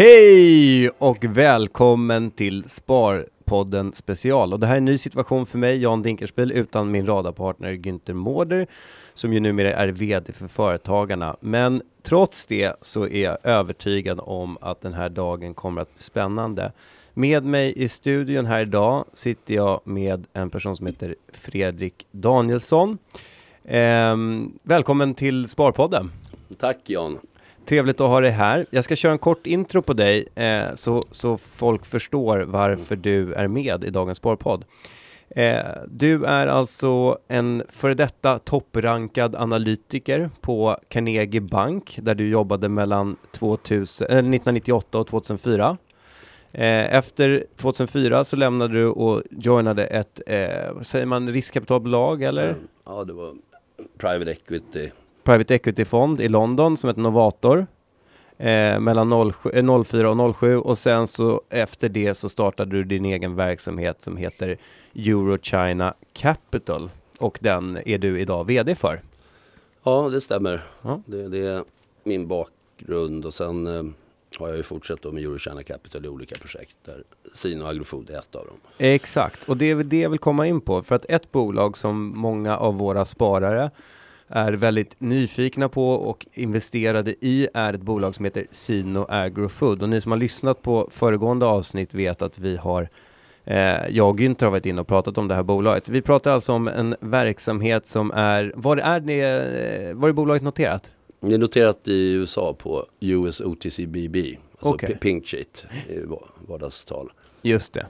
Hej och välkommen till Sparpodden special. Och det här är en ny situation för mig, Jan Dinkelspiel, utan min radarpartner Günther Mårder, som ju numera är VD för Företagarna. Men trots det så är jag övertygad om att den här dagen kommer att bli spännande. Med mig i studion här idag sitter jag med en person som heter Fredrik Danielsson. Ehm, välkommen till Sparpodden. Tack Jan. Trevligt att ha dig här. Jag ska köra en kort intro på dig eh, så, så folk förstår varför du är med i dagens Sparpodd. Eh, du är alltså en före detta topprankad analytiker på Carnegie Bank där du jobbade mellan 2000, eh, 1998 och 2004. Eh, efter 2004 så lämnade du och joinade ett, eh, vad säger man, riskkapitalbolag eller? Ja, det var private equity. Private Equity-fond i London som heter Novator. Eh, mellan 07, eh, 04 och 07 och sen så efter det så startade du din egen verksamhet som heter Eurochina Capital och den är du idag VD för. Ja, det stämmer. Ja. Det, det är min bakgrund och sen eh, har jag ju fortsatt då med Eurochina Capital i olika projekt där Sino Agrofood är ett av dem. Exakt, och det är väl det jag vill komma in på. För att ett bolag som många av våra sparare är väldigt nyfikna på och investerade i är ett bolag som heter Sino Agrofood. Och ni som har lyssnat på föregående avsnitt vet att vi har eh, jag och Günther har varit inne och pratat om det här bolaget. Vi pratar alltså om en verksamhet som är, var är det, var är bolaget noterat? Det är noterat i USA på US OTCBB, alltså p- pink sheet vardagstal. Just det.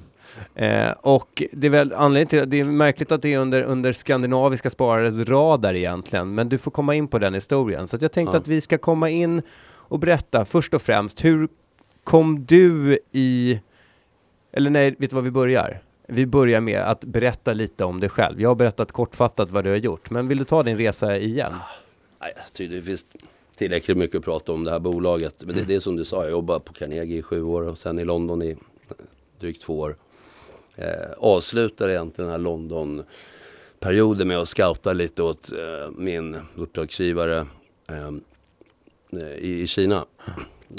Eh, och det är väl anledningen till det är märkligt att det är under, under skandinaviska sparares radar egentligen, men du får komma in på den historien. Så att jag tänkte Ja. att vi ska komma in och berätta först och främst, hur kom du i, eller nej, vet du vad vi börjar? Vi börjar med att berätta lite om dig själv. Jag har berättat kortfattat vad du har gjort, men vill du ta din resa igen? Det finns tillräckligt mycket att prata om det här bolaget. Men det, det är som du sa, jag jobbade på Carnegie i sju år och sen i London i drygt två år. Eh, avslutade egentligen den här London-perioden med att scouta lite åt eh, min uppdragsgivare eh, i, i Kina.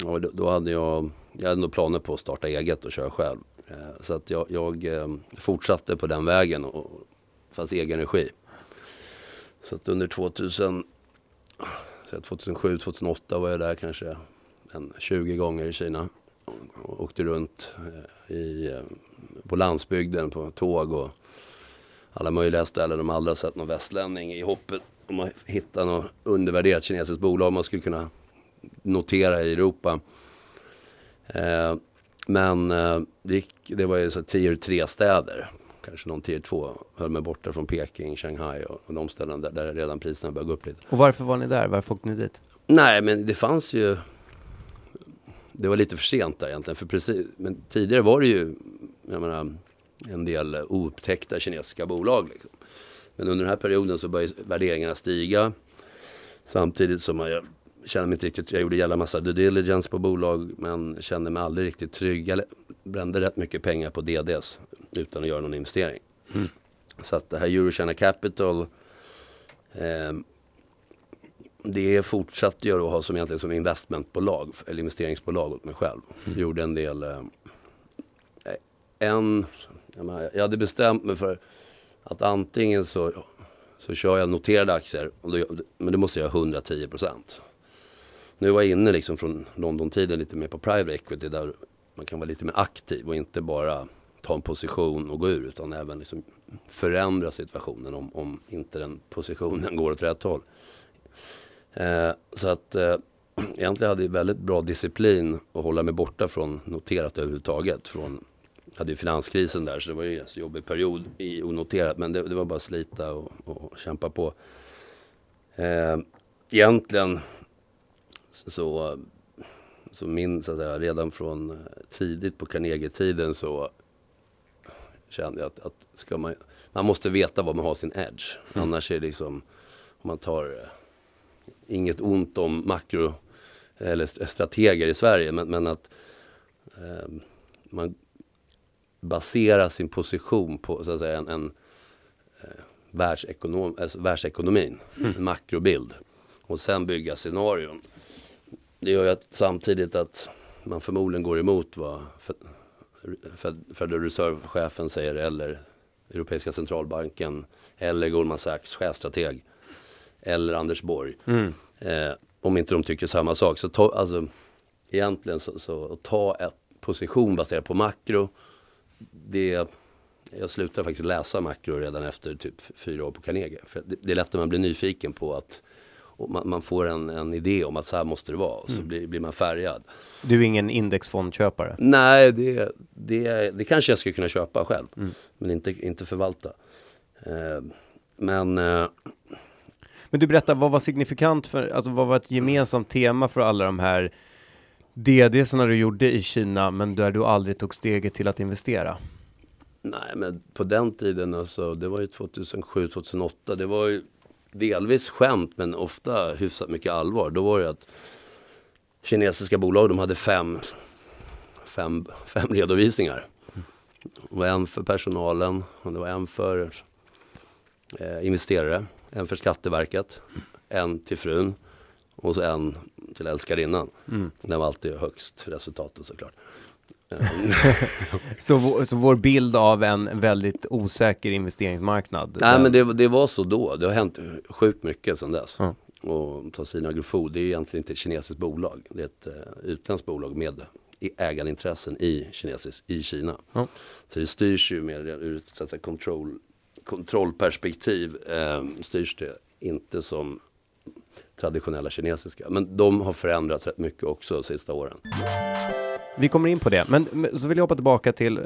Och då, då hade jag, jag hade nog planer på att starta eget och köra själv. Eh, så att jag, jag eh, fortsatte på den vägen, och, fast i egen regi. Så att under 2000 så 2007, 2008 var jag där kanske en 20 gånger i Kina. Och åkte runt eh, i, eh, på landsbygden på tåg och alla möjliga ställen. De har aldrig sett någon västlänning i hoppet om att hitta något undervärderat kinesiskt bolag man skulle kunna notera i Europa. Eh, men eh, det, gick, det var ju så tier 3 städer. Kanske någon tier 2. Höll mig borta från Peking, Shanghai och, och de ställen där, där redan priserna började gå upp lite. Och varför var ni där? Varför åkte ni dit? Nej, men det fanns ju... Det var lite för sent där egentligen. För precis, men tidigare var det ju jag menar, en del oupptäckta kinesiska bolag. Liksom. Men under den här perioden så började värderingarna stiga. Samtidigt som jag kände mig inte riktigt... Jag gjorde jävla massa due diligence på bolag men kände mig aldrig riktigt trygg. Jag brände rätt mycket pengar på DDs utan att göra någon investering. Så att det här Eurochina Capital eh, det fortsatte jag då ha som egentligen som investmentbolag eller investeringsbolag åt mig själv. Gjorde en del, eh, en, jag, menar, jag hade bestämt mig för att antingen så, så kör jag noterade aktier, då, men det måste jag ha 110 procent. Nu var jag inne liksom från London-tiden lite mer på private equity där man kan vara lite mer aktiv och inte bara ta en position och gå ur utan även liksom förändra situationen om, om inte den positionen går åt rätt håll. Eh, så att eh, egentligen hade jag väldigt bra disciplin att hålla mig borta från noterat överhuvudtaget. Från, jag hade ju finanskrisen där så det var ju en jobbig period i onoterat men det, det var bara att slita och, och kämpa på. Eh, egentligen så, så min, så att säga, redan från eh, tidigt på Carnegie-tiden så kände jag att, att ska man, man måste veta var man har sin edge. Annars är det liksom, om man tar eh, inget ont om makro eller st- strateger i Sverige men, men att eh, man, basera sin position på så att säga, en, en eh, världsekonom, alltså världsekonomin, mm. en makrobild. Och sen bygga scenarion. Det gör ju att samtidigt att man förmodligen går emot vad Federal Reserve-chefen säger eller Europeiska centralbanken eller Goldman Sachs chefstrateg eller Anders Borg. Mm. Eh, om inte de tycker samma sak. Så ta, alltså, egentligen så, så ta ett position baserat på makro. Det, jag slutade faktiskt läsa makro redan efter typ fyra år på Carnegie. För det, det är lätt att man blir nyfiken på att man, man, får en, en, idé om att så här måste det vara och så mm. blir, blir, man färgad. Du är ingen indexfondköpare? Nej, det, det, det kanske jag skulle kunna köpa själv. Mm. Men inte, inte förvalta. Eh, men eh, men du berättar, vad var signifikant för, alltså vad var ett gemensamt tema för alla de här DDsarna du gjorde i Kina, men där du aldrig tog steget till att investera? Nej, men på den tiden alltså, det var ju 2007, 2008, det var ju delvis skämt men ofta hyfsat mycket allvar. Då var det att kinesiska bolag, de hade fem, fem, fem redovisningar. Det var en för personalen och det var en för eh, investerare en för Skatteverket, en till frun och så en till älskarinnan. Mm. Den var alltid högst resultatet såklart. så, så vår bild av en väldigt osäker investeringsmarknad? Nej men det, det var så då. Det har hänt sjukt mycket sedan dess. Mm. Och Tasina Agrofo, det är egentligen inte ett kinesiskt bolag. Det är ett uh, utländskt bolag med ägarintressen i, kinesisk, i Kina. Mm. Så det styrs ju mer ur så att säga, control kontrollperspektiv eh, styrs det inte som traditionella kinesiska. Men de har förändrats rätt mycket också de sista åren. Vi kommer in på det, men så vill jag hoppa tillbaka till, eh,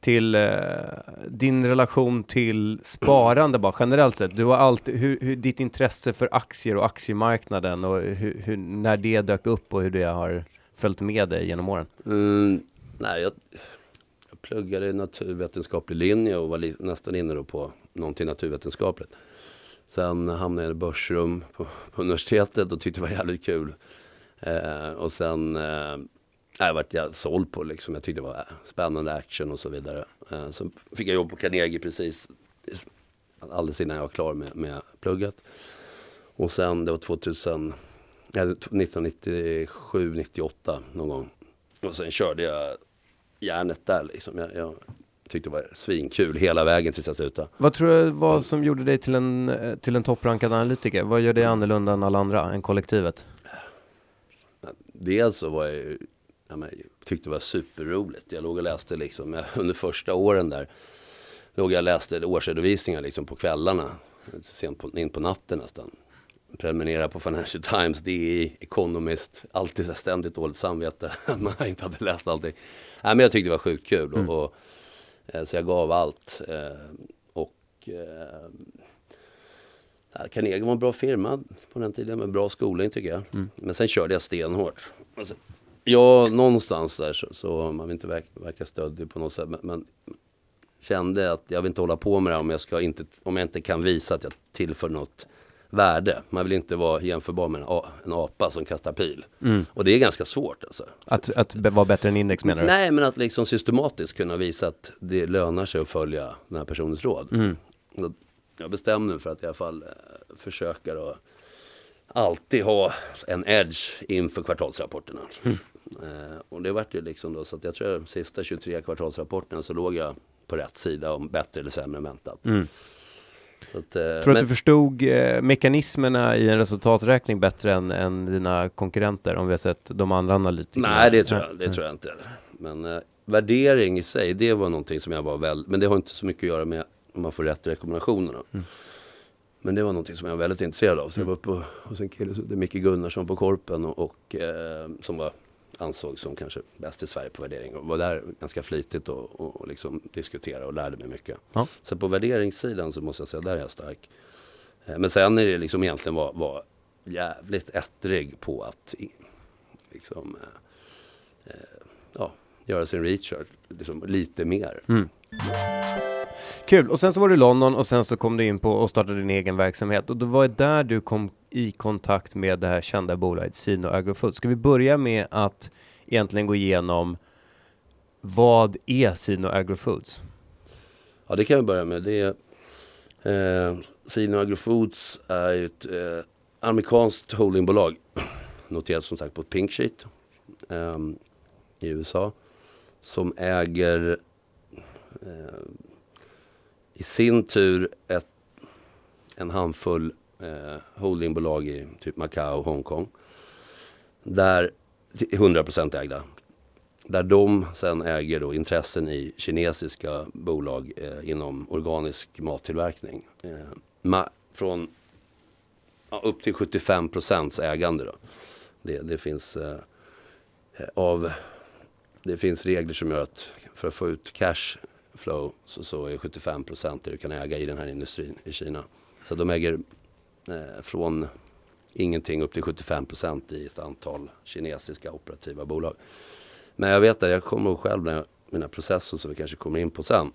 till eh, din relation till sparande bara generellt sett. Du har alltid, hur, hur ditt intresse för aktier och aktiemarknaden och hur, hur, när det dök upp och hur det har följt med dig genom åren? Mm, nej, jag, pluggade naturvetenskaplig linje och var nästan inne då på någonting naturvetenskapligt. Sen hamnade jag i börsrum på, på universitetet och tyckte det var jävligt kul. Eh, och sen eh, jag varit jag såld på liksom. Jag tyckte det var spännande action och så vidare. Eh, så fick jag jobb på Carnegie precis alldeles innan jag var klar med, med plugget. Och sen det var 2000, 1997, 98 någon gång. Och sen körde jag järnet där liksom. Jag, jag tyckte det var svinkul hela vägen tills jag slutade. Vad tror du var som gjorde dig till en, till en topprankad analytiker? Vad gör dig annorlunda än alla andra, än kollektivet? Dels så var jag ju, jag men, tyckte det var superroligt. Jag låg och läste liksom, under första åren där, låg jag och läste årsredovisningar liksom på kvällarna, sent på, in på natten nästan prenumerera på Financial Times, DI, Economist, alltid ständigt dåligt samvete att man inte hade läst allting. Nej, men jag tyckte det var sjukt kul och, mm. och, eh, så jag gav allt. Eh, och eh, Carnegie var en bra firma på den tiden med bra skolning tycker jag. Mm. Men sen körde jag stenhårt. Alltså, ja, någonstans där så, så man vill inte verka, verka stöddig på något sätt. Men, men, kände att jag vill inte hålla på med det om jag, ska inte, om jag inte kan visa att jag tillför något värde. Man vill inte vara jämförbar med en, en apa som kastar pil. Mm. Och det är ganska svårt alltså. Att, att vara bättre än index menar du? Nej, men att liksom systematiskt kunna visa att det lönar sig att följa den här personens råd. Mm. Jag bestämde mig för att i alla fall eh, försöka då alltid ha en edge inför kvartalsrapporterna. Mm. Eh, och det vart ju liksom då så att jag tror att de sista 23 kvartalsrapporterna så låg jag på rätt sida om bättre eller sämre än väntat. Mm. Att, eh, Tror du men... att du förstod eh, mekanismerna i en resultaträkning bättre än, än dina konkurrenter om vi har sett de andra analytikerna? Nej, det tror jag, det tror jag inte. Men eh, värdering i sig, det var någonting som jag var väl, men det har inte så mycket att göra med om man får rätt rekommendationerna. Mm. Men det var någonting som jag var väldigt intresserad av. Så jag var uppe hos en kille som heter Micke Gunnarsson på Korpen och, och eh, som var ansågs som kanske bäst i Sverige på värdering och var där ganska flitigt och, och, och liksom diskutera och lärde mig mycket. Ja. Så på värderingssidan så måste jag säga, där är jag stark. Eh, men sen är det liksom egentligen var, var jävligt ettrig på att liksom, eh, eh, ja, göra sin research liksom, lite mer. Mm. Kul, och sen så var du i London och sen så kom du in på och startade din egen verksamhet och det var där du kom i kontakt med det här kända bolaget Sino Agrofood. Ska vi börja med att egentligen gå igenom Vad är Sino Agrofoods? Ja, det kan vi börja med. Det är, eh, Sino Agrofoods är ett eh, amerikanskt holdingbolag. Noterat som sagt på Pink Sheet eh, i USA. Som äger eh, i sin tur ett, en handfull eh, holdingbolag i typ Macao och Hongkong. Där 100% ägda. Där de sen äger då intressen i kinesiska bolag eh, inom organisk mattillverkning. Eh, ma från ja, upp till 75 ägande. Då. Det, det finns eh, av det finns regler som gör att för att få ut cash flow så, så är 75 det du kan äga i den här industrin i Kina. Så de äger eh, från ingenting upp till 75 procent i ett antal kinesiska operativa bolag. Men jag vet att jag kommer ihåg själv när jag, mina processer som vi kanske kommer in på sen,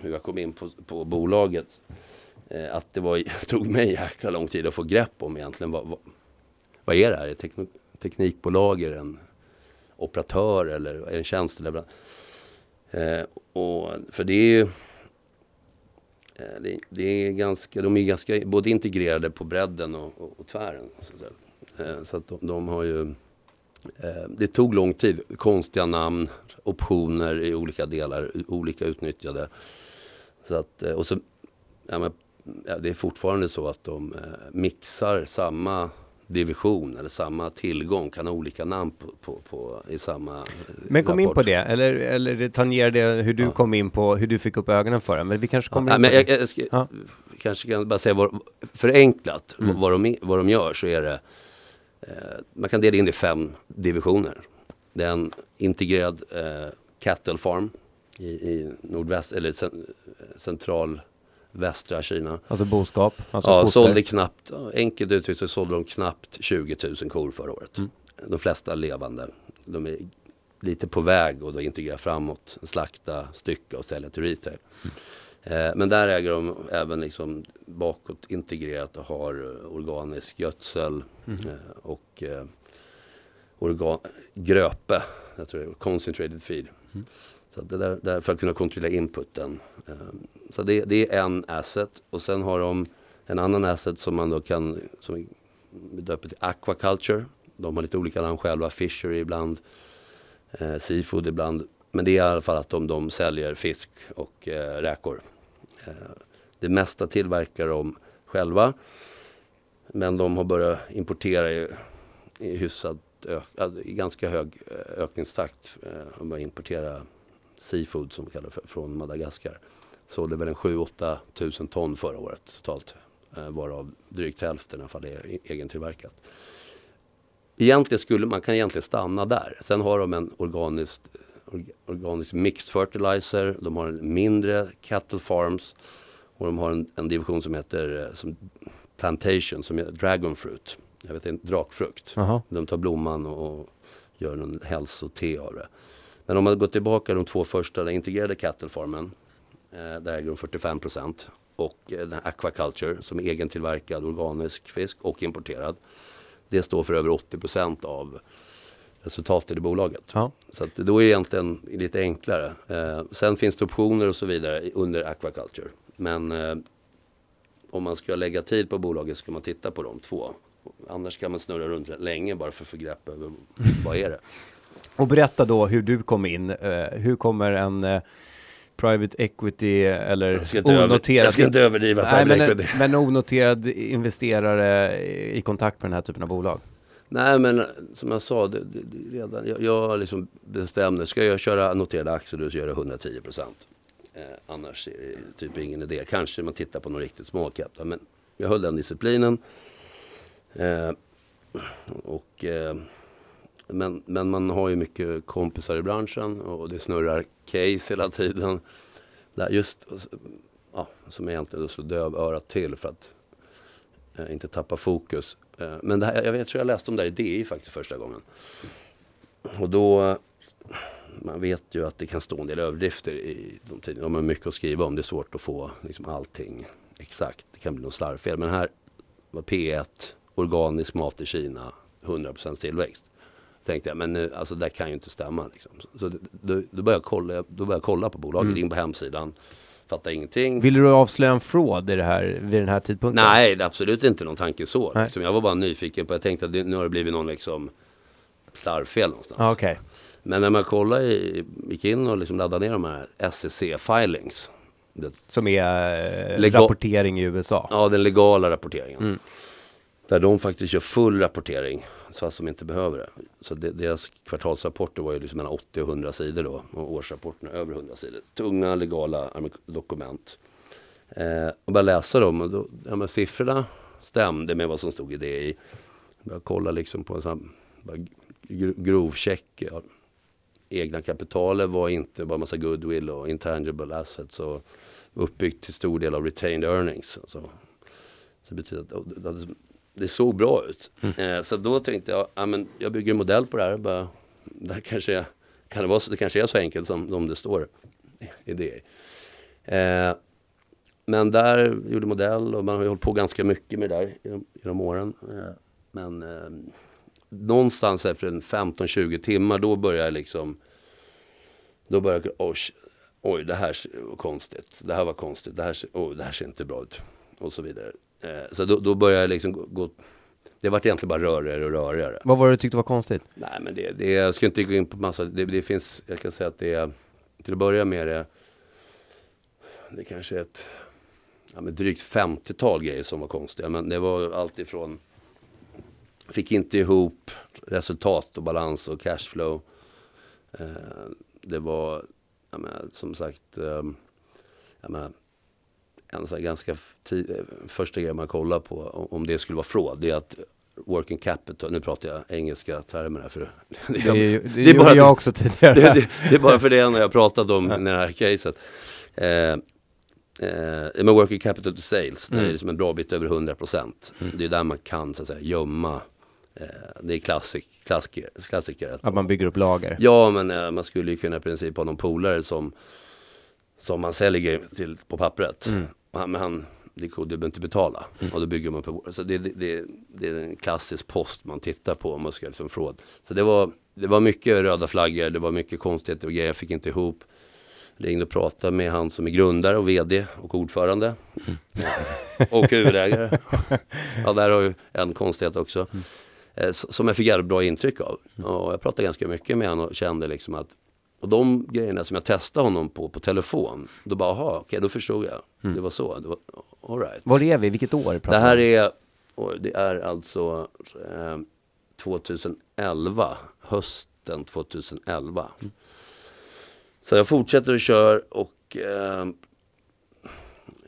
hur jag kom in på, på bolaget. Eh, att det var, tog mig jäkla lång tid att få grepp om egentligen vad, vad, vad är det här? Är det teknik, teknikbolag? Är det en operatör eller är det en tjänsteleverantör? Eh, och, för det är ju eh, det, det, är ganska, de är ganska både integrerade på bredden och, och, och tvären. Så, eh, så att de, de, har ju eh, Det tog lång tid. Konstiga namn, optioner i olika delar, olika utnyttjade. Så att, eh, och så, ja, men, ja, det är fortfarande så att de eh, mixar samma division eller samma tillgång kan ha olika namn på, på, på i samma Men kom rapport. in på det, eller, eller det hur du ja. kom in på, hur du fick upp ögonen för det. Men vi kanske kommer ja, in men jag, jag, ska, ja. kanske kan bara säga vad, förenklat mm. vad, de, vad de gör så är det eh, man kan dela in det i fem divisioner. Det är en integrerad eh, cattle farm i, i nordväst eller central västra Kina. Alltså boskap? Alltså ja, sålde knappt, enkelt uttryckt så sålde de knappt 20 000 kor förra året. Mm. De flesta levande. De är lite på väg och då integrera framåt, slakta, stycka och sälja till retail. Mm. Eh, men där äger de även liksom bakåt integrerat och har eh, organisk gödsel mm. eh, och organ, gröpe, jag tror det är concentrated feed. Mm. Så det där, där, för att kunna kontrollera inputen. Ehm, så det, det, är en asset och sen har de en annan asset som man då kan, som vi döper till aquaculture. De har lite olika namn själva, fishery ibland, eh, seafood ibland. Men det är i alla fall att de, de säljer fisk och eh, räkor. Eh, det mesta tillverkar de själva. Men de har börjat importera i, i hyfsat ö, alltså i ganska hög eh, ökningstakt. Eh, de börjar importera seafood som vi kallar för, från Madagaskar. Sålde väl en 7-8 tusen ton förra året totalt. Eh, varav drygt hälften i alla fall är egentillverkat. Egentligen skulle man kan egentligen stanna där. Sen har de en organisk, organisk mixed fertilizer. De har en mindre cattle farms. Och de har en, en division som heter eh, som plantation som är dragon fruit. Jag vet inte, drakfrukt. -huh. De tar blomman och, och gör en hälsote av det. Men om man går tillbaka de två första, den integrerade cattlefarmen, eh, där äger de 45 procent. Och eh, den aquaculture som är egentillverkad organisk fisk och importerad. Det står för över 80 procent av resultatet i bolaget. Ja. Så att då är det egentligen lite enklare. Eh, sen finns det optioner och så vidare under aquaculture. Men eh, om man ska lägga tid på bolaget ska man titta på de två. Annars kan man snurra runt länge bara för att få grepp över vad är det. Och berätta då hur du kom in. Uh, hur kommer en uh, private equity eller onoterad... jag ska inte överdriva nej, men, equity. men onoterad investerare i kontakt med den här typen av bolag? Nej men som jag sa, det, det, det redan, jag, jag liksom bestämde, ska jag köra noterade aktier då så gör jag 110 procent. Eh, annars är det typ ingen idé. Kanske man tittar på någon riktigt small cap. Men jag höll den disciplinen. Eh, och eh, men, men man har ju mycket kompisar i branschen och det snurrar case hela tiden. Där just, ja, som egentligen slår dövörat till för att eh, inte tappa fokus. Eh, men det här, jag, vet, jag tror jag läste om det här i DI faktiskt första gången. Och då, man vet ju att det kan stå en del överdrifter i de tidningarna. De har mycket att skriva om. Det är svårt att få liksom, allting exakt. Det kan bli något slarvfel. Men här var P1, organisk mat i Kina, 100% tillväxt tänkte jag, men nu, alltså det kan ju inte stämma. Liksom. Så då, då, började jag kolla, då började kolla på bolaget, mm. in på hemsidan. Fattade ingenting. Vill du avslöja en fraud i det här, vid den här tidpunkten? Nej, det är absolut inte någon tanke så. Liksom. Jag var bara nyfiken på, jag tänkte att det, nu har det blivit någon liksom slarvfel någonstans. Ah, okay. Men när man kollade, i, gick in och liksom laddade ner de här SEC-filings. Som är eh, rapportering i USA? Ja, den legala rapporteringen. Mm. Där de faktiskt gör full rapportering fast de inte behöver det. Så det, deras kvartalsrapporter var ju liksom mellan 80 och 100 sidor då och årsrapporterna över 100 sidor. Tunga legala dokument. Eh, och började läsa dem och då, ja, men siffrorna stämde med vad som stod i DI. Jag Började kolla liksom på en sån grovcheck. Ja. Egna kapitalet var inte bara massa goodwill och intangible assets och uppbyggt till stor del av retained earnings. Alltså. Så det betyder att det såg bra ut. Mm. Eh, så då tänkte jag, ja, men jag bygger en modell på det här. Bara, det, här kanske, är, kan det, vara så, det kanske är så enkelt som, som det står i det. Eh, men där gjorde modell och man har ju hållit på ganska mycket med det där genom, genom åren. Eh, men eh, någonstans efter en 15-20 timmar då börjar jag liksom då börjar jag, oj, oj det här var konstigt, det här var konstigt, det här, oj, det här ser inte bra ut och så vidare. Eh, så då, då började jag liksom gå, gå det vart egentligen bara rörigare och rörigare. Vad var det du tyckte var konstigt? Nej men det, det jag ska inte gå in på massa, det, det finns, jag kan säga att det är, till att börja med det, det kanske är ett, ja men drygt 50-tal grejer som var konstiga. Men det var allt ifrån, fick inte ihop resultat och balans och cashflow. Eh, det var, jag menar, som sagt, eh, jag menar, en så ganska första grej man kollar på om det skulle vara fraud, det är att working capital, nu pratar jag engelska termer här för det, det, det, det är bara, jag också tidigare. Det, det, det, är bara för det enda jag pratat om i det här caset. Eh, eh, med working capital to sales, mm. det är liksom en bra bit över 100 procent. Mm. Det är där man kan så att säga gömma eh, det är klassik, klassiker. klassiker att man bygger upp lager? Ja, men eh, man skulle ju kunna i princip ha någon polare som, som man säljer till på pappret. Mm. Han, men han, det du behöver inte betala. Mm. Och då bygger man på, så det, det, det, det, är en klassisk post man tittar på om man ska liksom fråd. Så det var, det var mycket röda flaggor, det var mycket konstigheter och grejer jag fick inte ihop. Ringde och pratade med han som är grundare och VD och ordförande. Mm. och huvudägare. ja, där har ju en konstighet också. Mm. Eh, som jag fick jävligt bra intryck av. Mm. Och jag pratade ganska mycket med honom och kände liksom att och de grejerna som jag testade honom på på telefon, då bara, aha, okej, okay, då förstod jag. Mm. Det var så. Det var, all right. Var är vi? Vilket år? Det här är, det är alltså eh, 2011, hösten 2011. Mm. Så jag fortsätter att köra och eh,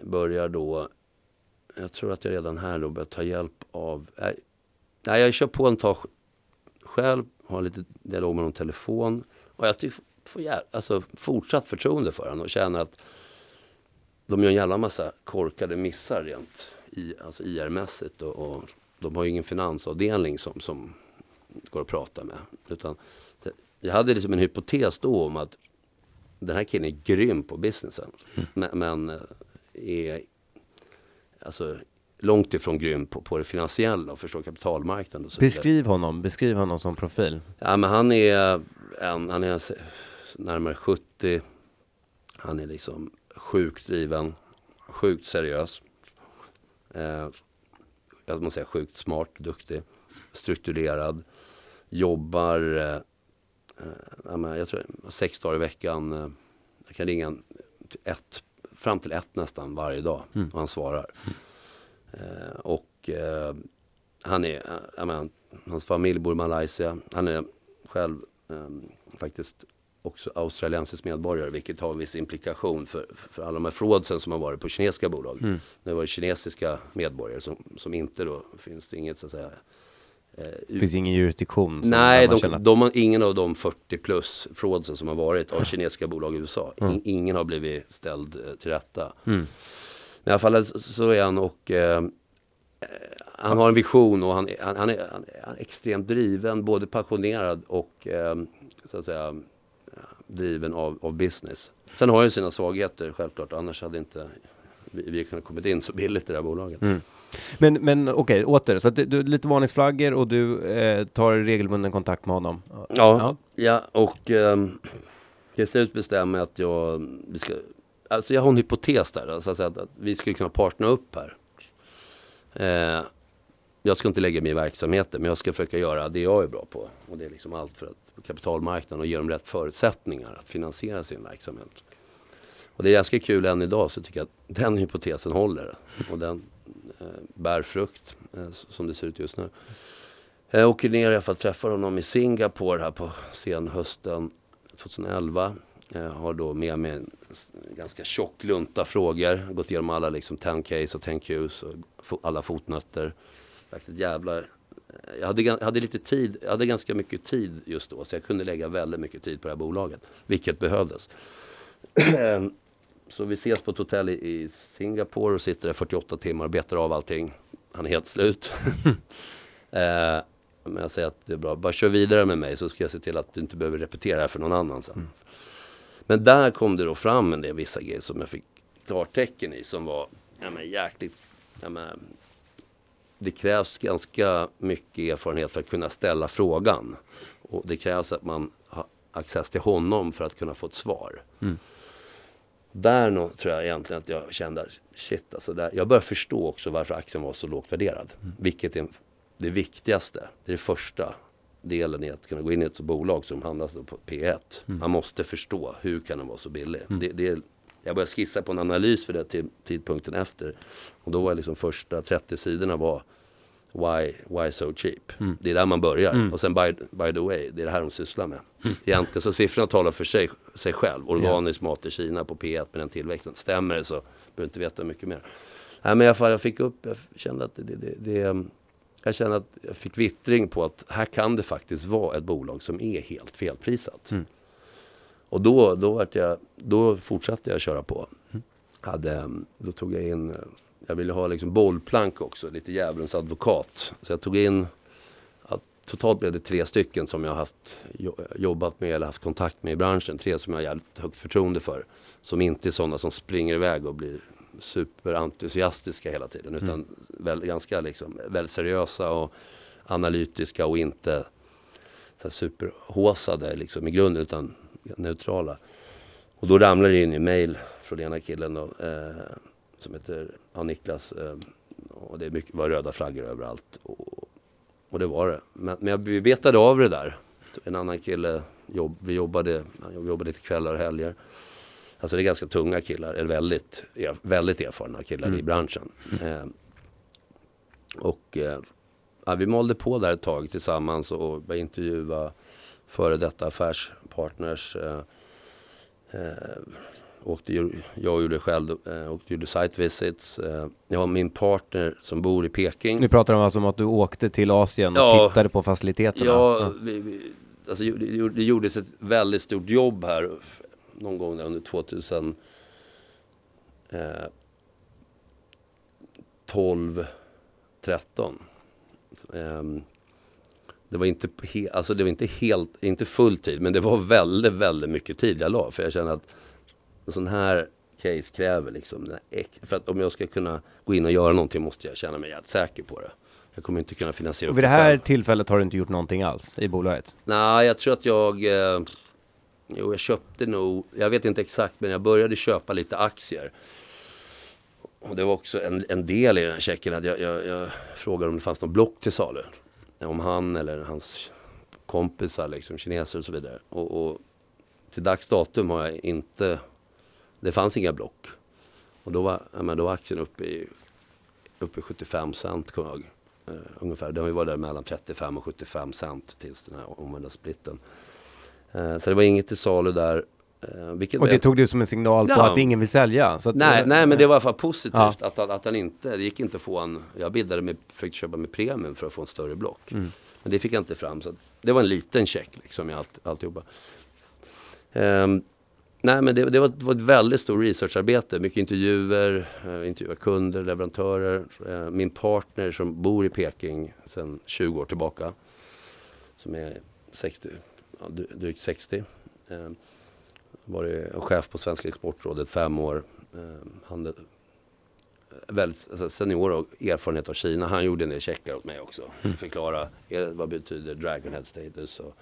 börjar då, jag tror att jag redan här då börjar ta hjälp av, nej, nej jag kör på en tag själv, har lite dialog med någon telefon. Och jag får alltså, fortsatt förtroende för honom och känner att de gör en jävla massa korkade missar rent i, alltså IR-mässigt och, och de har ju ingen finansavdelning som, som går att prata med. Utan, jag hade liksom en hypotes då om att den här killen är grym på businessen. Mm. Men, men, eh, är alltså, långt ifrån grym på, på det finansiella och förstå kapitalmarknaden. Och så beskriv honom, beskriv honom som profil. Ja men han är en, han är närmare 70. Han är liksom sjukt driven, sjukt seriös. Eh, jag måste säga sjukt smart, duktig, strukturerad. Jobbar, eh, eh, jag tror sex dagar i veckan. Eh, jag kan ringa till ett, fram till ett nästan varje dag mm. och han svarar. Eh, och eh, han är, eh, jag menar, hans familj bor i Malaysia. Han är själv faktiskt också australiensisk medborgare vilket har viss implikation för, för alla de här fraudsen som har varit på kinesiska bolag. Mm. Det var kinesiska medborgare som, som inte då finns det inget så att säga det eh, finns ingen jurisdiktion? Nej, de, de har, ingen av de 40 plus fraudsen som har varit av kinesiska bolag i USA. Mm. In, ingen har blivit ställd eh, till rätta. Mm. I alla fall så är han och eh, han har en vision och han, han, han, är, han, är, extremt driven, både passionerad och eh, så att säga driven av, av business. Sen har ju sina svagheter självklart, annars hade inte vi, vi kunnat kommit in så billigt i det här bolaget. Mm. Men, men okej, åter. Så att du, du lite varningsflaggor och du eh, tar regelbunden kontakt med honom? Ja, ja. och ehm, till slut bestämmer jag att jag, vi ska, alltså jag har en hypotes där, alltså att, att vi skulle kunna partna upp här. Eh, jag ska inte lägga mig i verksamheten, men jag ska försöka göra det jag är bra på. Och det är liksom allt för att kapitalmarknaden och ge dem rätt förutsättningar att finansiera sin verksamhet. Och det är ganska kul än idag så tycker jag att den hypotesen håller. Och den eh, bär frukt eh, som det ser ut just nu. Jag åker ner för att träffa honom i Singapore här på senhösten 2011. Jag har då med mig en ganska tjock lunta frågor. Gått igenom alla liksom 10 case och 10 Qs och alla fotnötter. Ett jävla... Jag hade, jag hade lite tid, jag hade ganska mycket tid just då så jag kunde lägga väldigt mycket tid på det här bolaget. Vilket behövdes. Så vi ses på ett hotell i, Singapore och sitter där 48 timmar och betar av allting. Han är helt slut. eh, men jag säger att det är bra, bara kör vidare med mig så ska jag se till att du inte behöver repetera det här för någon annan sen. Mm. Men där kom det då fram en del vissa grejer som jag fick klartecken i som var ja, men, jäkligt... Ja, men, det krävs ganska mycket erfarenhet för att kunna ställa frågan. Och det krävs att man har access till honom för att kunna få ett svar. Mm. Där nog, tror jag egentligen att jag kände shit alltså. Där, jag började förstå också varför aktien var så lågt värderad. Mm. Vilket är det viktigaste. Det är det första delen i att kunna gå in i ett bolag som handlas på P1. Mm. Man måste förstå hur kan den vara så billig. Mm. Det, det, jag började skissa på en analys för det till tidpunkten efter. Och då var liksom första 30 sidorna var Why, why so cheap? Mm. Det är där man börjar. Mm. Och sen by, by the way, det är det här de sysslar med. Mm. Egentligen så siffrorna talar för sig, sig själv. Organisk yeah. mat i Kina på P1 med den tillväxten. Stämmer det så behöver du inte veta mycket mer. Nej men fall jag fick upp, jag kände att det, det, det, jag kände att jag fick vittring på att här kan det faktiskt vara ett bolag som är helt felprisat. Mm. Och då, då, vart jag, då fortsatte jag köra på. Hade, då tog jag in jag ville ha liksom bollplank också, lite djävulens advokat. Så jag tog in, totalt blev det tre stycken som jag haft jobbat med eller haft kontakt med i branschen. Tre som jag har jävligt högt förtroende för. Som inte är sådana som springer iväg och blir superentusiastiska hela tiden. Utan mm. väl, ganska liksom, väldigt seriösa och analytiska och inte superhåsade liksom, i grunden utan neutrala. Och då ramlar det in i mail från ena killen då, eh, som heter ja, Niklas. Eh, och det mycket, var röda flaggor överallt. Och, och det var det. Men, men vi betade av det där. En annan kille, jobb, vi jobbade, jag jobbade lite kvällar och helger. Alltså det är ganska tunga killar, eller väldigt, väldigt erfarna killar mm. i branschen. Eh, och eh, ja, vi malde på där ett tag tillsammans och började intervjua före detta affärspartners. Eh, eh åkte, jag gjorde själv, eh, åkte, gjorde site visits. Eh, jag har min partner som bor i Peking. Nu pratar de alltså om att du åkte till Asien och ja, tittade på faciliteterna? Ja, ja. Vi, vi, alltså, det, det gjordes ett väldigt stort jobb här någon gång under 2000 eh, 12, 13. Um, det var inte, he, alltså det var inte helt, inte full tid, men det var väldigt, väldigt mycket tid jag la. För jag kände att en sån här case kräver liksom, för att om jag ska kunna gå in och göra någonting måste jag känna mig jävligt säker på det. Jag kommer inte kunna finansiera och vid det här själv. tillfället har du inte gjort någonting alls i bolaget? Nej, jag tror att jag... Eh, jo, jag köpte nog... Jag vet inte exakt, men jag började köpa lite aktier. Och det var också en, en del i den här checken att jag, jag, jag frågade om det fanns något block till salu. Om han eller hans kompisar, liksom kineser och så vidare. Och, och till dags datum har jag inte det fanns inga block. Och då var, men då var aktien uppe i, uppe i 75 cent kommer jag eh, ungefär. Den har ju varit där mellan 35 och 75 cent tills den här omvända splitten. Eh, så det var inget till salu där. Uh, och det tog du som en signal på ja. att ingen vill sälja? Att, nej, nej, men det var i alla fall positivt ja. att, att, att han inte, det gick inte att få en, jag bildade med, fick köpa med premium för att få en större block. Mm. Men det fick jag inte fram, så det var en liten check liksom i allt, alltihopa. Um, Nej men det, det, var, det, var, ett väldigt stort researcharbete. Mycket intervjuer, eh, intervjua kunder, leverantörer. Eh, min partner som bor i Peking sedan 20 år tillbaka. Som är 60, ja, drygt 60. Eh, varit chef på Svenska exportrådet fem år. Eh, handel, väldigt alltså, senior och erfarenhet av Kina. Han gjorde en del checkar åt mig också. Mm. Förklara vad betyder Dragonhead status och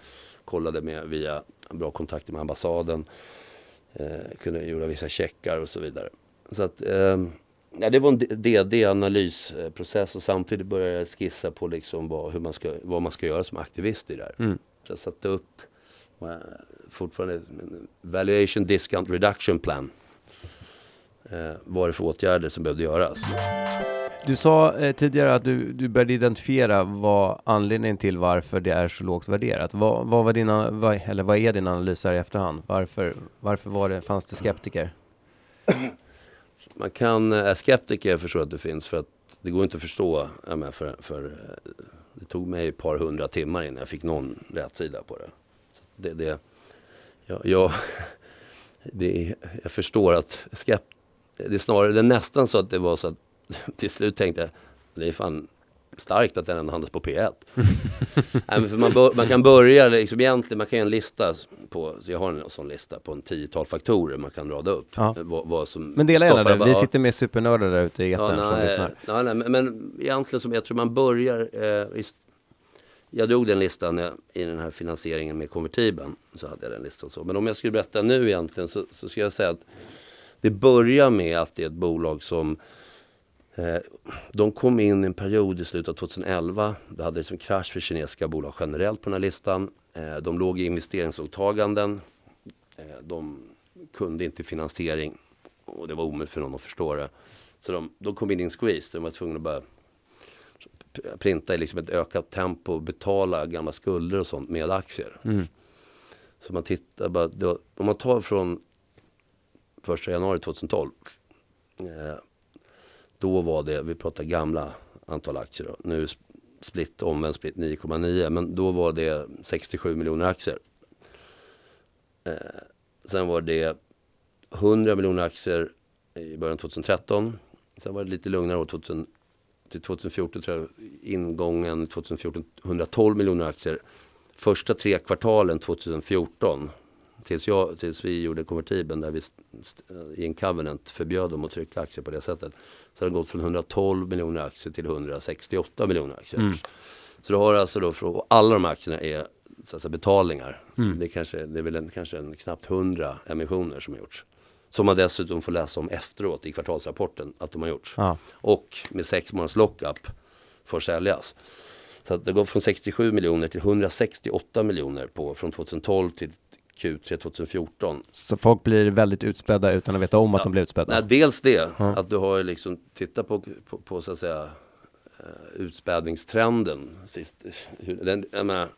kollade med via bra kontakter med ambassaden. Eh, kunde göra vissa checkar och så vidare. Så att, eh, ja, det var en DD-analysprocess och samtidigt började jag skissa på liksom vad, hur man ska, vad man ska göra som aktivist i det här. Mm. Så jag satte upp eh, fortfarande Valuation Discount Reduction Plan. Eh, vad det för åtgärder som behövde göras? Du sa eh, tidigare att du, du började identifiera vad anledningen till varför det är så lågt värderat. Vad, vad var din, vad, eller vad är din analys här i efterhand? Varför, varför var det, fanns det skeptiker? Man kan, är skeptiker jag förstår att det finns för att det går inte att förstå. Menar, för, för, eh, det tog mig ett par hundra timmar innan jag fick någon rätt sida på det. Det, det jag, jag, det, jag förstår att skept, det är snarare, det är nästan så att det var så att till slut tänkte jag, det är fan starkt att den ändå handlas på P1. Nej, för man, bör, man kan börja liksom egentligen, man kan göra en lista på, jag har en sån lista på en tiotal faktorer man kan rada upp. Ja. Vad, vad som Men dela gärna det, vi ja. sitter med supernördar där ute i Ja, etern som lyssnar. nej, nej, men, men egentligen som jag tror man börjar eh, i, jag drog den listan jag, i den här finansieringen med konvertibeln. Så hade jag den listan så. Men om jag skulle berätta nu egentligen så, så skulle jag säga att det börjar med att det är ett bolag som eh, de kom in i en period i slutet av 2011. Då hade liksom krasch för kinesiska bolag generellt på den här listan. Eh, de låg i investeringsåtaganden. Eh, de kunde inte finansiering och det var omöjligt för någon att förstå det. Så de, de kom in i en squeeze. De var tvungna att börja printa i liksom ett ökat tempo och betala gamla skulder och sånt med aktier. Mm. Så man tittar bara, då, om man tar från 1 januari 2012. Eh, då var det, vi pratar gamla antal aktier då. Nu split, omvänd split 9,9 men då var det 67 miljoner aktier. Eh, sen var det 100 miljoner aktier i början av 2013. Sen var det lite lugnare år 2000, till 2014 tror jag ingången 2014 112 miljoner aktier. Första tre kvartalen 2014 tills, jag, tills vi gjorde konvertibeln där vi i en covenant förbjöd dem att trycka aktier på det sättet. Så har det gått från 112 miljoner aktier till 168 miljoner aktier. Mm. Så du har alltså då, och alla de här aktierna är så betalningar. Det, är kanske, det är väl en, kanske en knappt 100 emissioner som har gjorts. Som man dessutom får läsa om efteråt i kvartalsrapporten att de har gjorts. Ja. Och med sex månaders lockup får säljas. Så det går från 67 miljoner till 168 miljoner på, från 2012 till Q3 2014. Så folk blir väldigt utspädda utan att veta om att de blir utspädda. Nej, dels det, Ja. att du har liksom, titta på, på, på så att säga eh, utspädningstrenden. Sist, hur, den, menar,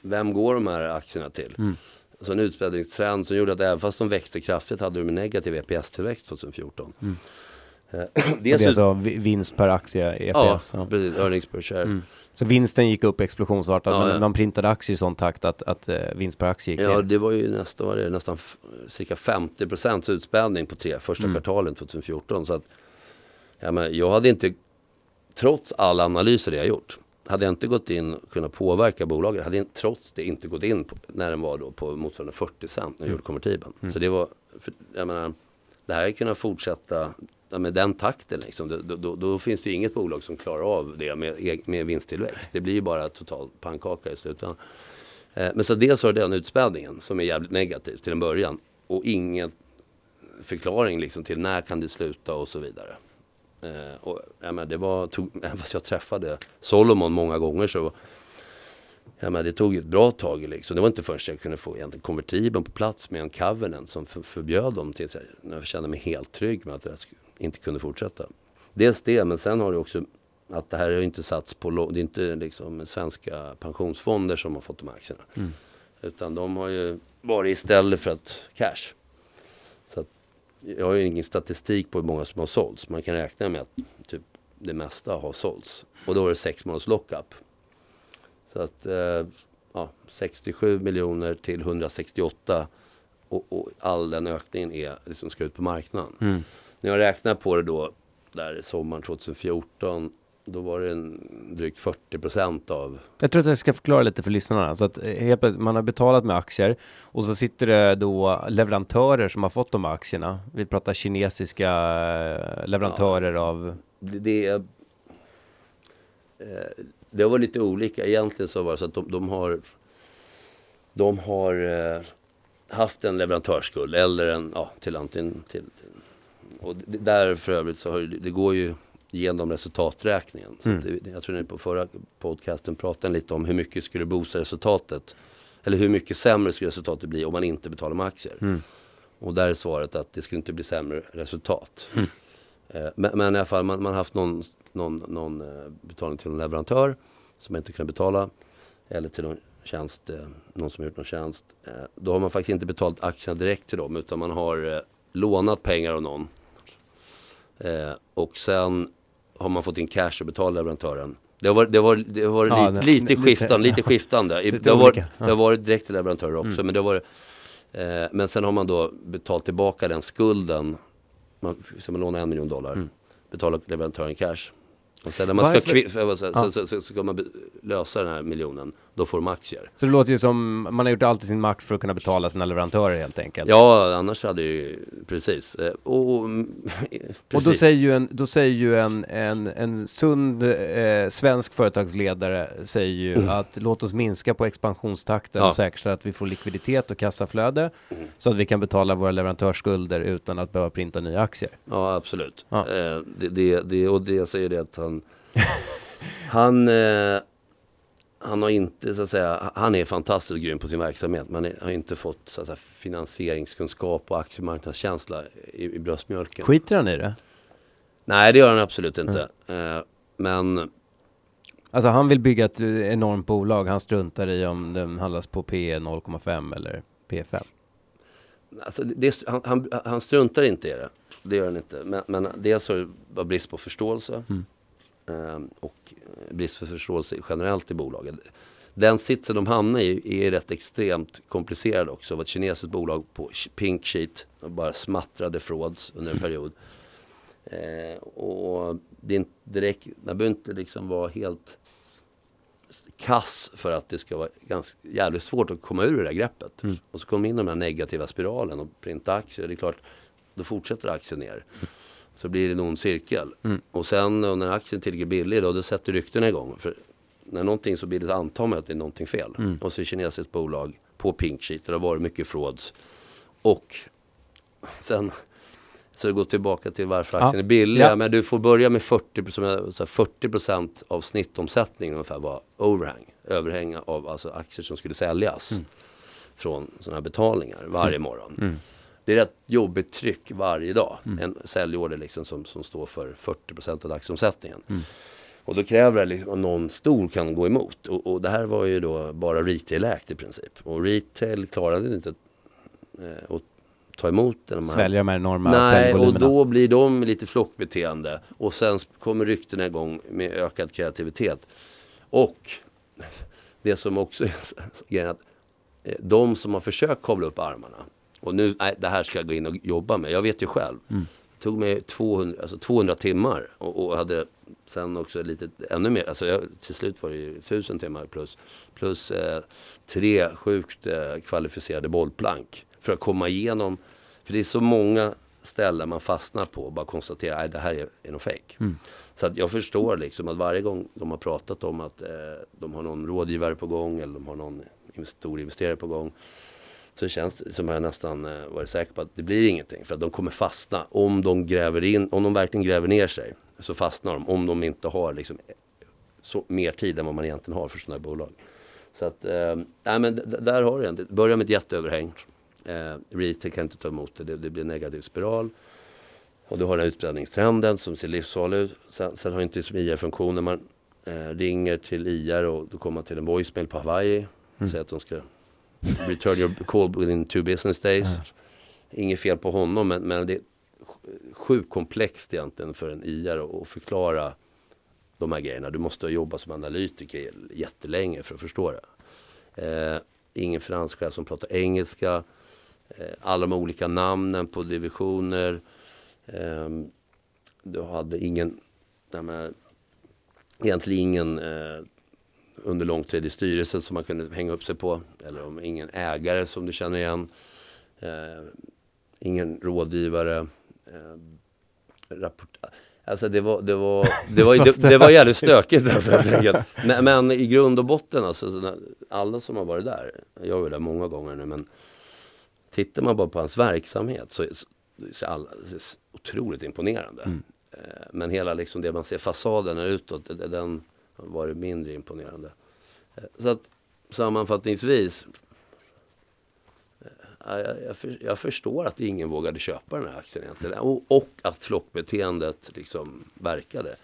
vem går de här aktierna till? Mm. Alltså en utspädningstrend som gjorde att även fast de växte kraftigt hade de en negativ EPS-tillväxt 2014. Mm. Eh, det är alltså vi- vinst per aktie, ja, EPS. Ja. precis, earnings per share. Mm. Så vinsten gick upp explosionsartat, Ja, men ja. man printade aktier i sån takt att, att eh, vinst per aktie gick Ja, ner. det var ju nästan, var det, nästan cirka 50 procents utspädning på tre första Mm. kvartalen 2014. Så att, ja, men jag hade inte, trots alla analyser jag gjort, hade jag inte gått in och kunnat påverka bolaget, hade jag trots det inte gått in på, när den var då på motsvarande 40 cent när jag Mm. gjorde konvertibeln. Mm. Så det var, för, jag menar, det här kunnat fortsätta med den takten liksom. Då, då, då, finns det ju inget bolag som klarar av det med, med vinsttillväxt. Det blir ju bara total pannkaka i slutändan. Eh, men så dels har det den utspädningen som är jävligt negativ till en början. Och ingen förklaring liksom till när kan det sluta och så vidare. Eh, och, jag menar, det var, tog, även fast jag träffade Solomon många gånger så jag menar, det tog ett bra tag liksom. Det var inte förrän jag kunde få egentligen konvertibeln på plats med en covenant som för, förbjöd dem tills jag, när jag kände mig helt trygg med att det inte kunde fortsätta. Dels det, men sen har det också att det här är inte satts på, det är inte liksom svenska pensionsfonder som har fått de här aktierna. Mm. Utan de har ju varit istället för att cash. Jag har ju ingen statistik på hur många som har sålts. Man kan räkna med att typ det mesta har sålts. Och då är det sex månaders lockup. Så att eh, ja, 67 miljoner till 168 och, och all den ökningen är liksom ska ut på marknaden. Mm. När jag räknar på det då där sommaren 2014 då var det en, drygt 40 procent av... Jag tror att jag ska förklara lite för lyssnarna. Så att eh, helt man har betalat med aktier och så sitter det då leverantörer som har fått de aktierna. Vi pratar kinesiska eh, leverantörer ja. av... Det, det, eh, det var lite olika. Egentligen så var det så att de, de har, de har haft en leverantörsskuld eller en, ja, till antingen till, till och det, där för övrigt så har det, det går ju genom resultaträkningen. Så mm. det, jag tror ni på förra podcasten pratade lite om hur mycket skulle boosta resultatet. Eller hur mycket sämre skulle resultatet bli om man inte betalar med aktier. Mm. Och där är svaret att det skulle inte bli sämre resultat. Mm. Eh, men, men, i alla fall man, har haft någon, någon, någon eh, betalning till en leverantör som man inte kunde betala. Eller till någon tjänst, eh, någon som har gjort någon tjänst. Eh, då har man faktiskt inte betalt aktierna direkt till dem utan man har eh, lånat pengar av någon. Och sen har man fått in cash och betalat leverantören. Det har varit, det har varit, det har varit ja, lite, lite, lite, skiftande. Lite skiftande. lite det, har varit, det har varit direkt till leverantörer också. Mm. Men, det har varit, eh, men sen har man då betalt tillbaka den skulden. Man, så man lånar en miljon dollar. Mm. Betalar leverantören cash. Och sen när man ska, så, så, så, så, ska man lösa den här miljonen, då får de aktier. Så det låter ju som, man har gjort allt i sin makt för att kunna betala sina leverantörer helt enkelt. Ja, annars hade ju, precis. Eh, och, och, precis. och då säger ju en, då säger ju en, en, en sund eh, svensk företagsledare säger ju mm. att låt oss minska på expansionstakten ja. och säkerställa att vi får likviditet och kassaflöde mm. så att vi kan betala våra leverantörsskulder utan att behöva printa nya aktier. Ja, absolut. Ja. Eh, det, det, det, och det säger det att han han, eh, han har inte så att säga, han är fantastiskt grym på sin verksamhet men har inte fått så att säga, finansieringskunskap och aktiemarknadskänsla i, i bröstmjölken. Skiter han i det? Nej det gör han absolut inte. Mm. Men Alltså han vill bygga ett enormt bolag, han struntar i om den handlas på P 0,5 eller P5. Alltså det, han, han, han, struntar inte i det, det gör han inte. Men, men dels har det var brist på förståelse. Mm. Ehm, och brist för förståelse generellt i bolaget. Den sitsen de hamnar i är rätt extremt komplicerad också. Det var ett kinesiskt bolag på Pink Sheet och bara smattrade frauds under en period. Eh, och det är inte direkt, man behöver inte liksom vara helt kass för att det ska vara ganska jävligt svårt att komma ur det där greppet. Mm. Och så kommer in den här negativa spiralen och printa aktier. Det är klart, då fortsätter aktien ner. Mm så blir det en ond cirkel. Mm. Och sen när aktien tillräckligt billig då, då sätter ryktena igång. För när någonting så det antar man att det är någonting fel. Mm. Och så är kinesiskt bolag på pink sheet, det har varit mycket frauds. Och sen så det går tillbaka till varför aktien ja. är billig. Ja. Men du får börja med 40, 40 av snittomsättningen ungefär var overhang. Överhäng av alltså aktier som skulle säljas. Mm. Från sådana här betalningar varje mm. morgon. Det är ett jobbigt tryck varje dag. Mm. En säljorder liksom som, som står för 40% av dagsomsättningen. Mm. Och då kräver det liksom att någon stor kan gå emot. Och, och det här var ju då bara retail-ägt i princip. Och retail klarade inte eh, att ta emot de här. Svälja de här enorma Nej, och då blir de lite flockbeteende. Och sen kommer ryktena igång med ökad kreativitet. Och det som också är grejen att eh, de som har försökt kavla upp armarna och nu, nej, det här ska jag gå in och jobba med. Jag vet ju själv. Mm. Det tog mig 200, alltså 200 timmar och, och, hade sen också lite ännu mer. Alltså jag, till slut var det ju 1000 timmar plus, plus eh, tre sjukt eh, kvalificerade bollplank. För att komma igenom. För det är så många ställen man fastnar på och bara konstaterar att det här är, är nog fejk. Mm. Så att jag förstår liksom att varje gång de har pratat om att eh, de har någon rådgivare på gång eller de har någon stor investerare på gång så känns det som jag nästan eh, varit säker på att det blir ingenting. För att de kommer fastna. Om de gräver in, om de verkligen gräver ner sig så fastnar de. Om de inte har liksom så, mer tid än vad man egentligen har för sådana här bolag. Så att, eh, nej men där har du det. Börja med ett jätteöverhäng. Eh, retail kan inte ta emot det. det. Det blir en negativ spiral. Och du har den här utbredningstrenden som ser livsfarlig ut. Sen, sen har inte liksom IR-funktionen. Man eh, ringer till IR och då kommer man till en voicemail på Hawaii. Mm. Säger att de ska Return your call within two business days. Inget fel på honom men, men det är sjukt komplext egentligen för en IR att förklara de här grejerna. Du måste jobba som analytiker jättelänge för att förstå det. Eh, ingen finanschef som pratar engelska. Eh, alla de olika namnen på divisioner. Eh, du hade ingen... Med, egentligen ingen eh, under lång tid i styrelsen som man kunde hänga upp sig på. Eller om ingen ägare som du känner igen. Eh, ingen rådgivare. Eh, rapport, alltså det var, det var, det var, det, det var jävligt stökigt alltså, men, men, i grund och botten alltså, alla som har varit där, jag har varit där många gånger nu men tittar man bara på hans verksamhet så, så, alla, så är otroligt imponerande. Mm. Eh, men hela liksom det man ser fasaden utåt, den varit mindre imponerande. Eh, så att sammanfattningsvis jag, jag, för, jag, förstår att ingen vågade köpa den här aktien egentligen. Och, och att flockbeteendet liksom verkade.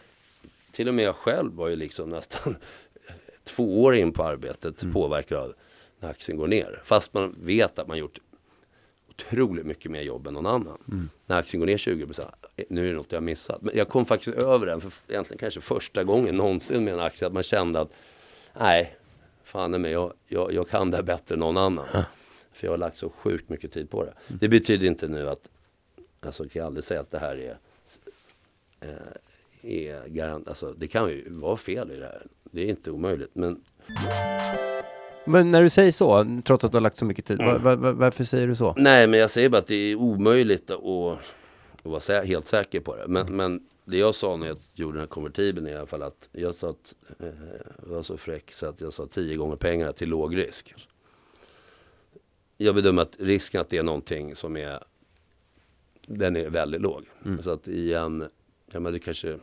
Till och med jag själv var ju liksom nästan två år in på arbetet mm. påverkad av när aktien går ner. Fast man vet att man gjort otroligt mycket mer jobb än någon annan. Mm. När aktien går ner 20 nu är det något jag missat. Men jag kom faktiskt över den för egentligen kanske första gången någonsin med en aktie. Att man kände att nej, fan men jag, jag, jag kan det här bättre än någon annan. För jag har lagt så sjukt mycket tid på det. Mm. Det betyder inte nu att, alltså kan jag aldrig säga att det här är, eh, är garant, alltså det kan ju vara fel i det här. Det är inte omöjligt. Men men när du säger så, trots att du har lagt så mycket tid, mm. var, var, varför säger du så? Nej, men jag säger bara att det är omöjligt att, att vara sä helt säker på det. Men, mm. men det jag sa när jag gjorde den här konvertibeln i alla fall att jag sa att, eh, jag var så fräck så att jag sa tio gånger pengarna till låg risk jag bedömer att risken att det är någonting som är den är väldigt låg. Mm. Så att i en, ja men det kanske,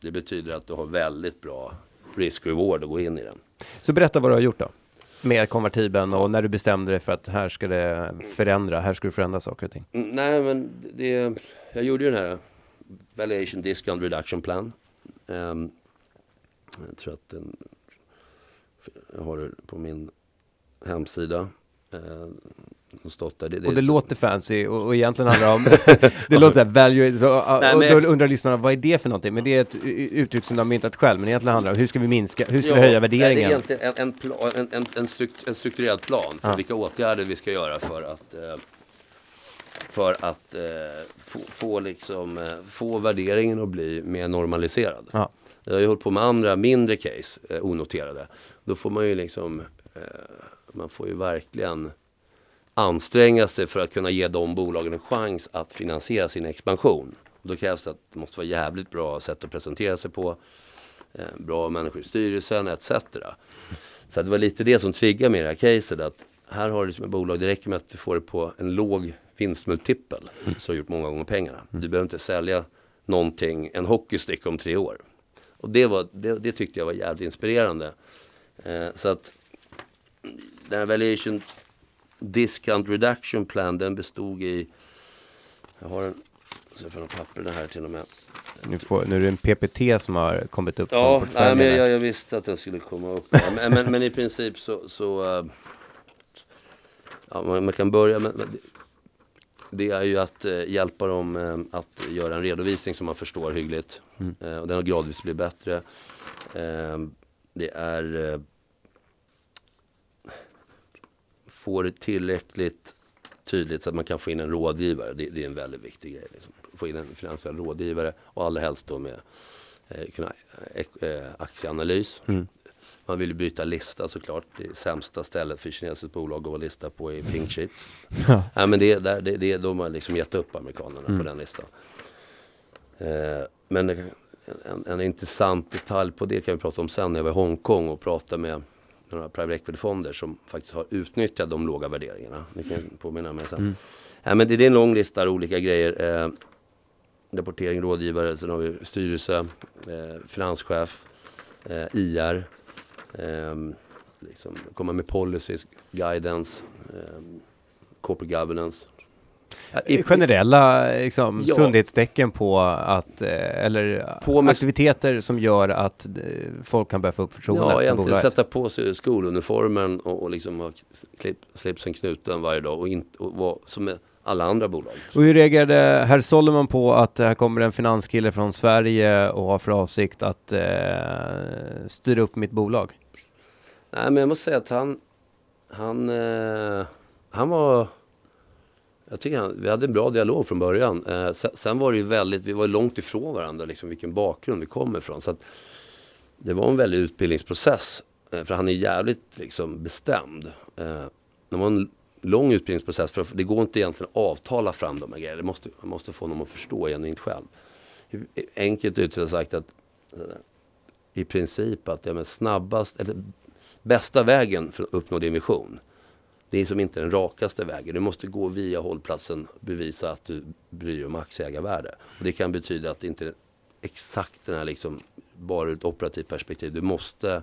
det betyder att du har väldigt bra risk-reward att gå in i den. Så berätta vad du har gjort då? Med konvertibeln och när du bestämde dig för att här ska det förändra, här ska du förändra saker och ting. Mm, nej men det, jag gjorde ju den här Valuation Discount Reduction Plan. Um, jag tror att den, jag har det på min hemsida. Uh. Det, det och det låter fancy och, och egentligen handlar det om, det låter såhär value, så, Nej, och då undrar lyssnarna, vad är det för någonting? Men det är ett uttryck som de har myntat själv, men egentligen handlar det om hur ska vi minska, hur ska ja, vi höja värderingen? Det är egentligen en, en, en, en, en, strukt, en strukturerad plan för ja. vilka åtgärder vi ska göra för att eh, för att eh, få, få, liksom, eh, få värderingen att bli mer normaliserad. Ja. Jag har ju hållit på med andra mindre case, eh, onoterade. Då får man ju liksom, eh, man får ju verkligen anstränga sig för att kunna ge de bolagen en chans att finansiera sin expansion. Då krävs det att det måste vara jävligt bra sätt att presentera sig på, eh, bra människor i styrelsen etc. Så det var lite det som triggade med det här caset. Att här har du som ett bolag, det räcker med att du får det på en låg vinstmultipel. Mm. Så har gjort många gånger pengarna. Du behöver inte sälja någonting, en hockeystick om tre år. Och det, var, det, det tyckte jag var jävligt inspirerande. Eh, så att den här valuation Discount Reduction Plan, den bestod i, jag har en, så jag får papper det här till och med. Nu, får, nu är det en PPT som har kommit upp Ja, nej, men jag, jag, visste att den skulle komma upp. men, men, men, i princip så, så uh, ja, man, kan börja med, det är ju att uh, hjälpa dem uh, att göra en redovisning som man förstår hyggligt. Mm. och den har gradvis blivit bättre. det är få det tillräckligt tydligt så att man kan få in en rådgivare. Det, det är en väldigt viktig grej. Liksom. Få in en finansiell rådgivare och allra helst då med eh, kunna, eh, eh aktieanalys. Mm. Man vill byta lista såklart. Det sämsta stället för kinesiskt bolag att vara lista på i pink sheets. Ja. ja men det, där, det, det, de har liksom gett upp amerikanerna mm. på den listan. Eh, men en, en, intressant detalj på det kan vi prata om sen när jag var i Hongkong och pratade med några private equity-fonder som faktiskt har utnyttjat de låga värderingarna. Det kan jag påminna mig sen. Mm. Ja, men det, det är en lång lista av olika grejer. Eh, rapportering, rådgivare, sen har vi styrelse, eh, finanschef, eh, IR, liksom, komma med policies, guidance, eh, corporate governance, generella liksom, ja. sundhetstecken på att, eh, eller på aktiviteter som gör att eh, folk kan börja få upp förtroendet ja, för bolaget. sätta på sig skoluniformen och, och liksom ha slipsen knuten varje dag och, inte, och vara som alla andra bolag. Och hur reagerade herr Solomon på att här kommer en finanskille från Sverige och har för avsikt att eh, styra upp mitt bolag? Nej, men jag måste säga att han, han, eh, han var jag tycker han, vi hade en bra dialog från början. Eh, sen, sen, var det ju väldigt, vi var långt ifrån varandra, liksom vilken bakgrund vi kommer ifrån. Så att, det var en väldig utbildningsprocess. Eh, för han är jävligt liksom bestämd. Eh, det var en lång utbildningsprocess för det går inte egentligen att avtala fram de här grejerna. Det måste, man måste få honom att förstå genuint själv. Enkelt uttryckt sagt att eh, i princip att det är snabbast, eller bästa vägen för att uppnå din vision. Det är som inte den rakaste vägen. Du måste gå via hållplatsen och bevisa att du bryr dig om aktieägarvärde. Och det kan betyda att det inte är exakt den här liksom, bara ur ett operativt perspektiv. Du måste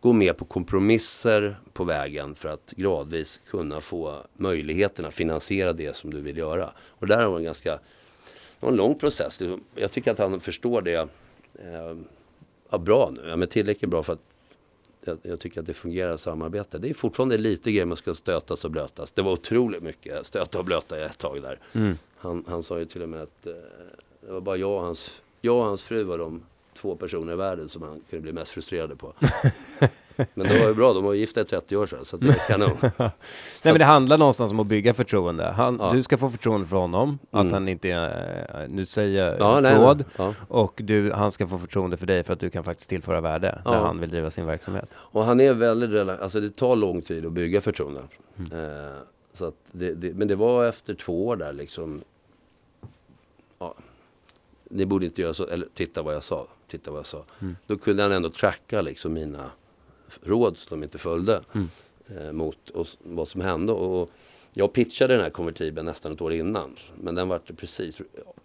gå med på kompromisser på vägen för att gradvis kunna få möjligheterna att finansiera det som du vill göra. Och där var en ganska det var en lång process. Jag tycker att han förstår det eh, ja, bra nu. Ja, men tillräckligt bra för att jag, jag, tycker att det fungerar samarbete. Det är fortfarande lite grejer man ska stötas och blötas. Det var otroligt mycket stöta och blöta ett tag där. Mm. Han, han sa ju till och med att eh, det var bara jag och hans, jag och hans fru var de två personer i världen som han kunde bli mest frustrerad på. Men det var ju bra, de var gifta i 30 år sedan, så det är kanon. Nej men det handlar någonstans om att bygga förtroende. Han, ja. Du ska få förtroende för honom, mm. att han inte är, nu säger ja, fraud, ja. och du, han ska få förtroende för dig för att du kan faktiskt tillföra värde när han vill driva sin verksamhet. Och han är väldigt, alltså det tar lång tid att bygga förtroende. Mm. Eh, så att det, det, men det var efter två år där liksom, ja, ni borde inte göra så, eller titta vad jag sa, titta vad jag sa. Mm. Då kunde han ändå tracka liksom mina råd som de inte följde mm. eh, mot oss, vad som hände. Och jag pitchade den här konvertibeln nästan ett år innan. Men den var precis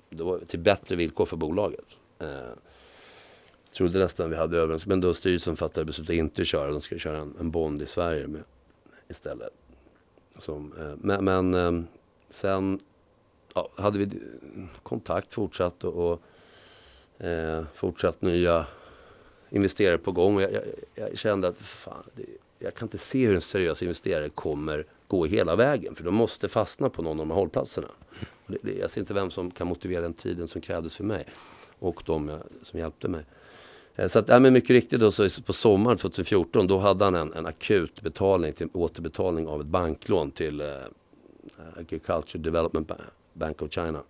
det var till bättre villkor för bolaget. Eh, trodde nästan vi hade överenskommelse. Men då styrelsen fattade beslutet att inte köra. De ska köra en, en Bond i Sverige med, istället. Som, eh, men, men eh, sen ja, hade vi kontakt fortsatt och, och eh, fortsatt nya investerare på gång. Jag, jag, jag kände att fan, det, jag kan inte se hur en seriös investerare kommer gå hela vägen. För de måste fastna på någon av de här hållplatserna. Det, det, jag ser inte vem som kan motivera den tiden som krävdes för mig. Och de jag, som hjälpte mig. Eh, så att, ja, men mycket riktigt då, så på sommaren 2014 då hade han en, en akut betalning till återbetalning av ett banklån till eh, Agriculture Development Bank of China.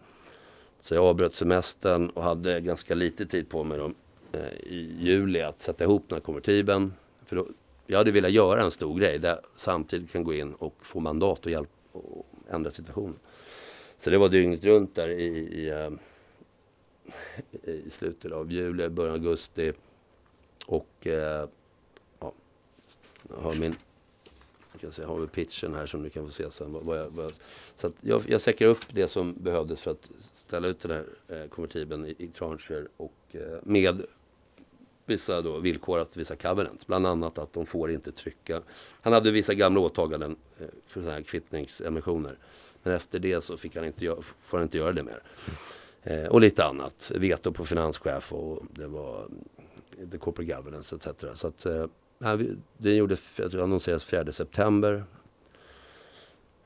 Så jag avbröt semestern och hade ganska lite tid på mig då, Eh, i juli att sätta ihop den här konvertibeln. För då, jag hade velat göra en stor grej där jag samtidigt kan gå in och få mandat och hjälp och ändra situationen. Så det var dygnet runt där i, i, eh, i slutet av juli, början av augusti. Och eh, ja, jag har min jag, säga, har väl pitchen här som du kan få se sen. Vad, jag, vad så jag, jag säkrar upp det som behövdes för att ställa ut den här eh, konvertibeln i, i trancher och eh, med vissa då villkorat, visa covenant. Bland annat att de får inte trycka. Han hade vissa gamla åtaganden eh, för sådana här kvittningsemissioner. Men efter det så fick han inte, får han inte göra det mer. Eh, och lite annat. Veto på finanschef och det var mm, the corporate governance etc. Så att, eh, eh, det gjorde, annonserades 4 september.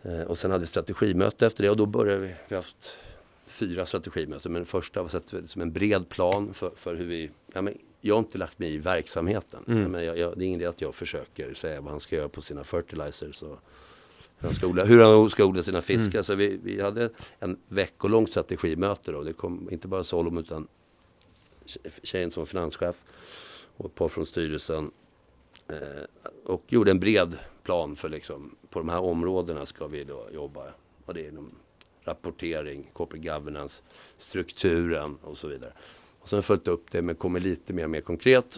Eh, och sen hade vi strategimöte efter det och då började vi, vi har haft fyra strategimöten. Men det första var sett som en bred plan för, för hur vi, ja, men jag har inte lagt mig i verksamheten. Mm. Men jag, jag, det är ingen idé att jag försöker säga vad han ska göra på sina fertilizers. Och hur, han ska odla, hur han ska odla sina fiskar. Mm. Så vi, vi hade en veckolångt strategimöte då. Det kom inte bara Solom utan tjejen som var finanschef och ett par från styrelsen Eh, och gjorde en bred plan för liksom, på de här områdena ska vi då jobba. Och det är inom rapportering, corporate governance, strukturen och så vidare. Och sen följt upp det men kommer lite mer, mer konkret.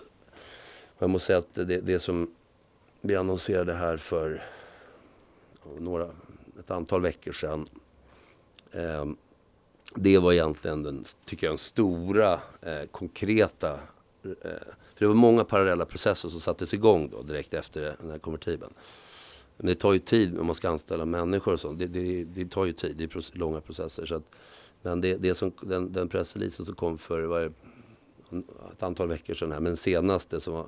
Och jag måste säga att det, det som vi annonserade här för några, ett antal veckor sedan. Eh, det var egentligen den, tycker jag, den stora eh, konkreta eh, det var många parallella processer som sattes igång då direkt efter den här konvertibeln. Men det tar ju tid om man ska anställa människor och sånt. Det, det, det tar ju tid, det är långa processer. Så att, men det, det som, den, den pressreleasen som kom för var ett antal veckor sedan här, men senaste som var,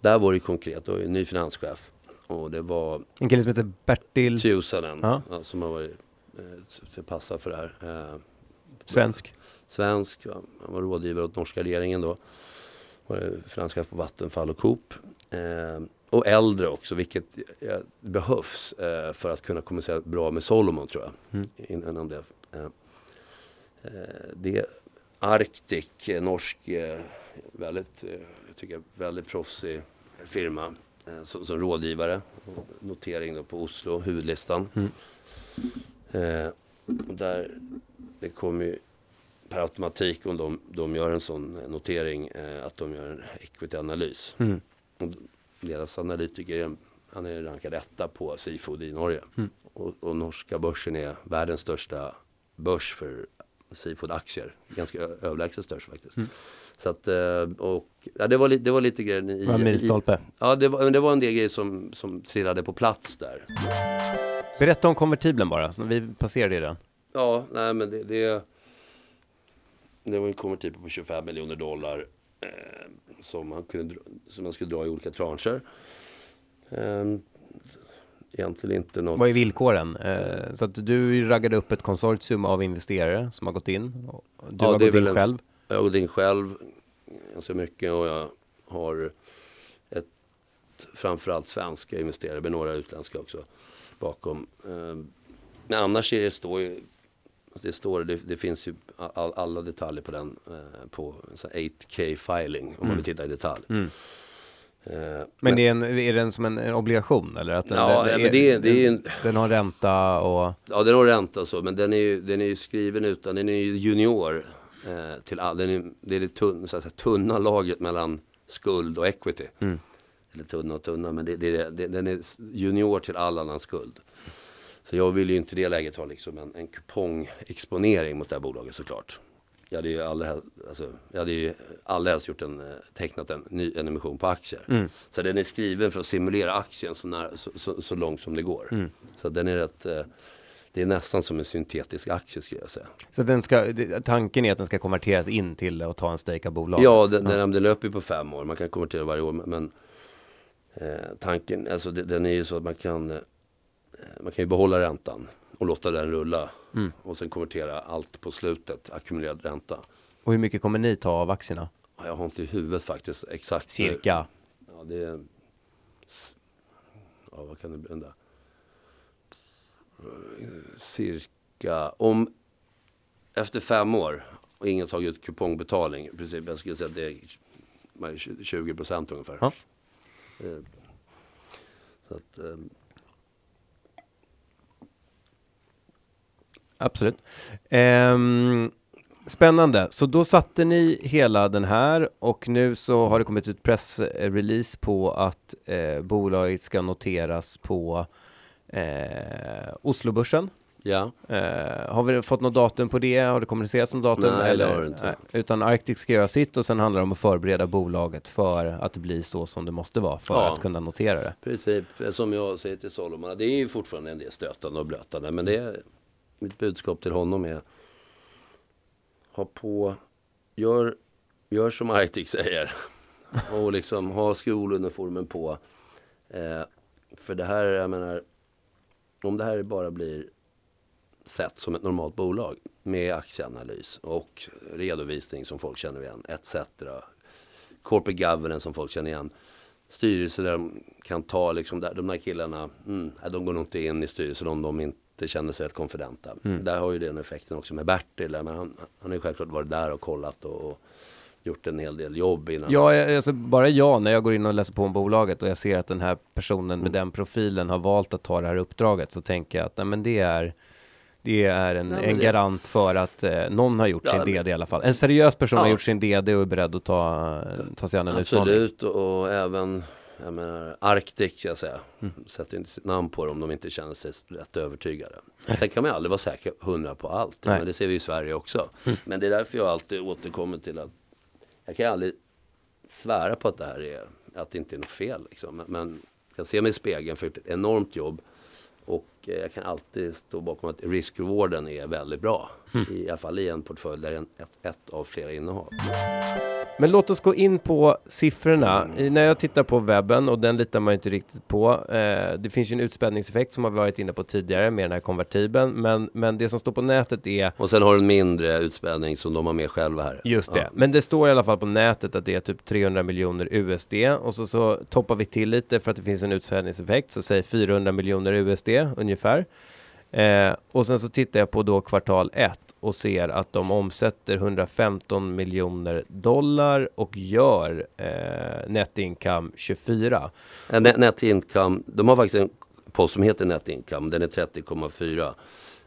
där var det konkret, då en ny finanschef. Och det var en kille som heter Bertil Tjusanen, ja. som har varit, eh, passar för det här. Eh, Svensk? Svensk, han var rådgivare åt norska regeringen då franska på Vattenfall och Coop. Eh, och äldre också, vilket eh, behövs eh, för att kunna kommunicera bra med Solomon tror jag. Mm. Innan det. Eh, eh, det Arctic, norsk, väldigt tycker jag, väldigt proffsig firma eh, som, som rådgivare. Notering då på Oslo, huvudlistan. Mm. Eh, där, det kommer ju per automatik om de, de gör en sån notering eh, att de gör en equity-analys. Mm. Och deras analytiker, är- han är rankad etta på Seafood i Norge. Mm. Och, och norska börsen är världens största börs för Seafood-aktier. Ganska överlägset störst faktiskt. Mm. Så att, eh, och, ja, det, var, li- det var lite grejer i... Det var en milstolpe. Ja, det var, det var en del grejer som, som trillade på plats där. Berätta om konvertibeln bara, så vi passerade den. Ja, nej men det, det, det var en konvertibel på 25 miljoner dollar eh, som, man kunde, som man skulle dra i olika trancher. Eh, egentligen inte något... Vad är villkoren? Eh, så att du raggade upp ett konsortium av investerare som har gått in. Du Ja, har gått in en- själv. Jag har gått in själv ganska mycket och jag har ett framförallt svenska investerare, men några utländska också bakom. Eh, Men annars är det står ju det, står, det, det finns ju all, alla detaljer på den eh, på en sån här 8K filing om man vill titta i detalj. Mm. Eh, Men det är, en, är den som en, en obligation eller? Att den, Ja, den, men det är- det är en- den har ränta och... Ja, den har ränta så, men den är ju, den är ju skriven utan, den är ju junior eh, till all, den är, det är det tunn, så säga, tunna laget mellan skuld och equity. Mm. Eller tunna och tunna, men det, det, det, den är junior till all annan skuld. Så jag vill ju inte i det läget ha liksom en, en kupongexponering mot det här bolaget såklart. Jag hade ju hel- alltså, jag hade ju aldrig helst gjort en, eh, tecknat en, ny, en emission på aktier. Mm. Så den är skriven för att simulera aktien så, nära, så, så, så långt som det går. Mm. Så den är rätt, eh, det är nästan som en syntetisk aktie skulle jag säga. Så den ska, tanken är att den ska konverteras in till att ta en stake av bolaget? Ja, den, den, den löper ju på fem år, man kan konvertera varje år. Men eh, tanken, alltså det, den är ju så att man kan, eh, man kan ju behålla räntan och låta den rulla. Mm. Och sen konvertera allt på slutet, ackumulerad ränta. Och hur mycket kommer ni ta av aktierna? Ja, Jag har inte i huvudet faktiskt exakt. Cirka? Ja, det är... Ja, vad kan det bli? Cirka... Om... Efter fem år och ingen tagit ut kupongbetalning. i princip, jag skulle säga att det är 20 procent ungefär. Ja. Eh, Så att, Absolut. Ehm, spännande. Så då satte ni hela den här och nu så har det kommit ut pressrelease på att eh, bolaget ska noteras på eh, Oslobörsen. ja, Eh, har vi fått något datum på det? Har det kommunicerats något datum? Nej, det har det inte. utan Arctic ska göra sitt och sen handlar det om att förbereda bolaget för att det blir så som det måste vara för Ja. att kunna notera det. eh, Som jag säger till Solomon. Det är ju fortfarande en del stötande och blötande. Men det är, mitt budskap till honom är. Ha på. Gör, gör som Arctic säger. Och liksom ha skoluniformen på. Eh, för det här, jag menar. Om det här bara blir sett som ett normalt bolag. Med aktieanalys och redovisning som folk känner igen. Etc. Corporate governance som folk känner igen styrelse där de kan ta liksom, där, de där killarna, mm, de går nog inte in i styrelsen om de inte känner sig rätt konfidenta. Mm. Där har ju den effekten också med Bertil, men han, han har ju självklart varit där och kollat och, och gjort en hel del jobb innan. Ja, alltså bara jag när jag går in och läser på om bolaget och jag ser att den här personen med Mm. den profilen har valt att ta det här uppdraget så tänker jag att nej, men det är det är en, Ja, men en det- garant för att eh, någon har gjort Ja, sin men- DD i alla fall. En seriös person har Ja. gjort sin DD och är beredd att ta, ta sig an en utmaning. Absolut, och även jag menar, Arctic, jag säga. Mm. sätter inte sitt namn på det om de inte känner sig rätt övertygade. Sen kan man aldrig vara säker hundra på allt, Nej. men det ser vi i Sverige också. Men det är därför jag alltid återkommer till att jag kan aldrig svära på att det här är, att det inte är något fel. Liksom. Men, men jag ser mig i spegeln för ett enormt jobb. Och eh, jag kan alltid stå bakom att risk-rewarden är väldigt bra. I alla fall i en portfölj där en, ett, ett av flera innehav. Men låt oss gå in på siffrorna. I, när jag tittar på webben, och den litar man inte riktigt på. Eh, det finns ju en utspädningseffekt som har varit inne på tidigare med den här konvertibeln. Men, men det som står på nätet är Och sen har du en mindre utspädning som de har med själva här. Just det. Ja. Men det står i alla fall på nätet att det är typ 300 miljoner USD och så, så toppar vi till lite för att det finns en utspädningseffekt. Så säg 400 miljoner USD ungefär. Eh, och sen så tittar jag på då kvartal 1 och ser att de omsätter 115 miljoner dollar och gör eh, net income 24. Net, net income, de har faktiskt en post som heter net income, den är 30,4.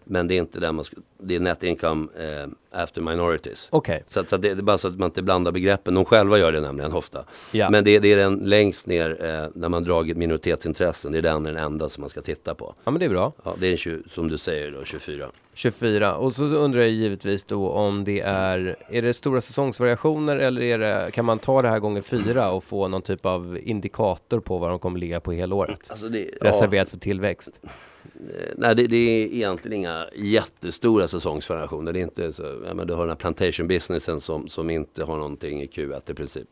Men det är inte den man ska, det är net income eh, after minorities. Okej, Så, så det, det är bara så att man inte blandar begreppen. De själva gör det nämligen ofta. Ja. Men det, det är den längst ner eh, när man dragit minoritetsintressen. Det är den, den enda som man ska titta på. ja men det är bra. Ja, det är en 20, som du säger då, 24. 24. Och så undrar jag givetvis då om det är, är det stora säsongsvariationer eller är det, kan man ta det här gånger fyra och få någon typ av indikator på vad de kommer ligga på hela året? Alltså det, Reserverat för tillväxt. Eh, nej, det, det är egentligen inga jättestora säsongsvariationer. Det är inte så, ja, men du har den här plantation businessen som, som inte har någonting i Q1 i princip.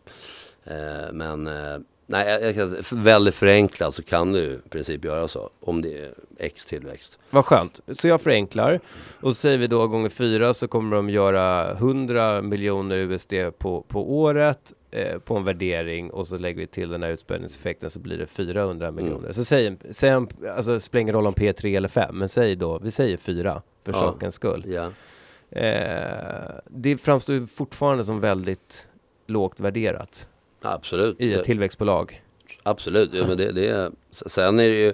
Eh, men eh, nej, jag, jag kan, väldigt förenklat så kan du i princip göra så. Om det är X tillväxt. Vad skönt. Så jag förenklar. Och så säger vi då gånger fyra så kommer de göra 100 miljoner USD på, på året eh, på en värdering och så lägger vi till den här utspädningseffekten så blir det 400 miljoner. Så säg, säg en- alltså det spelar ingen roll om P3 eller 5, men säg då, vi säger fyra för Ja. sakens skull. Ja. Eh, det framstår ju fortfarande som väldigt lågt värderat Absolut. i ett tillväxtbolag. Absolut. Ja, men det, det är, sen är det ju...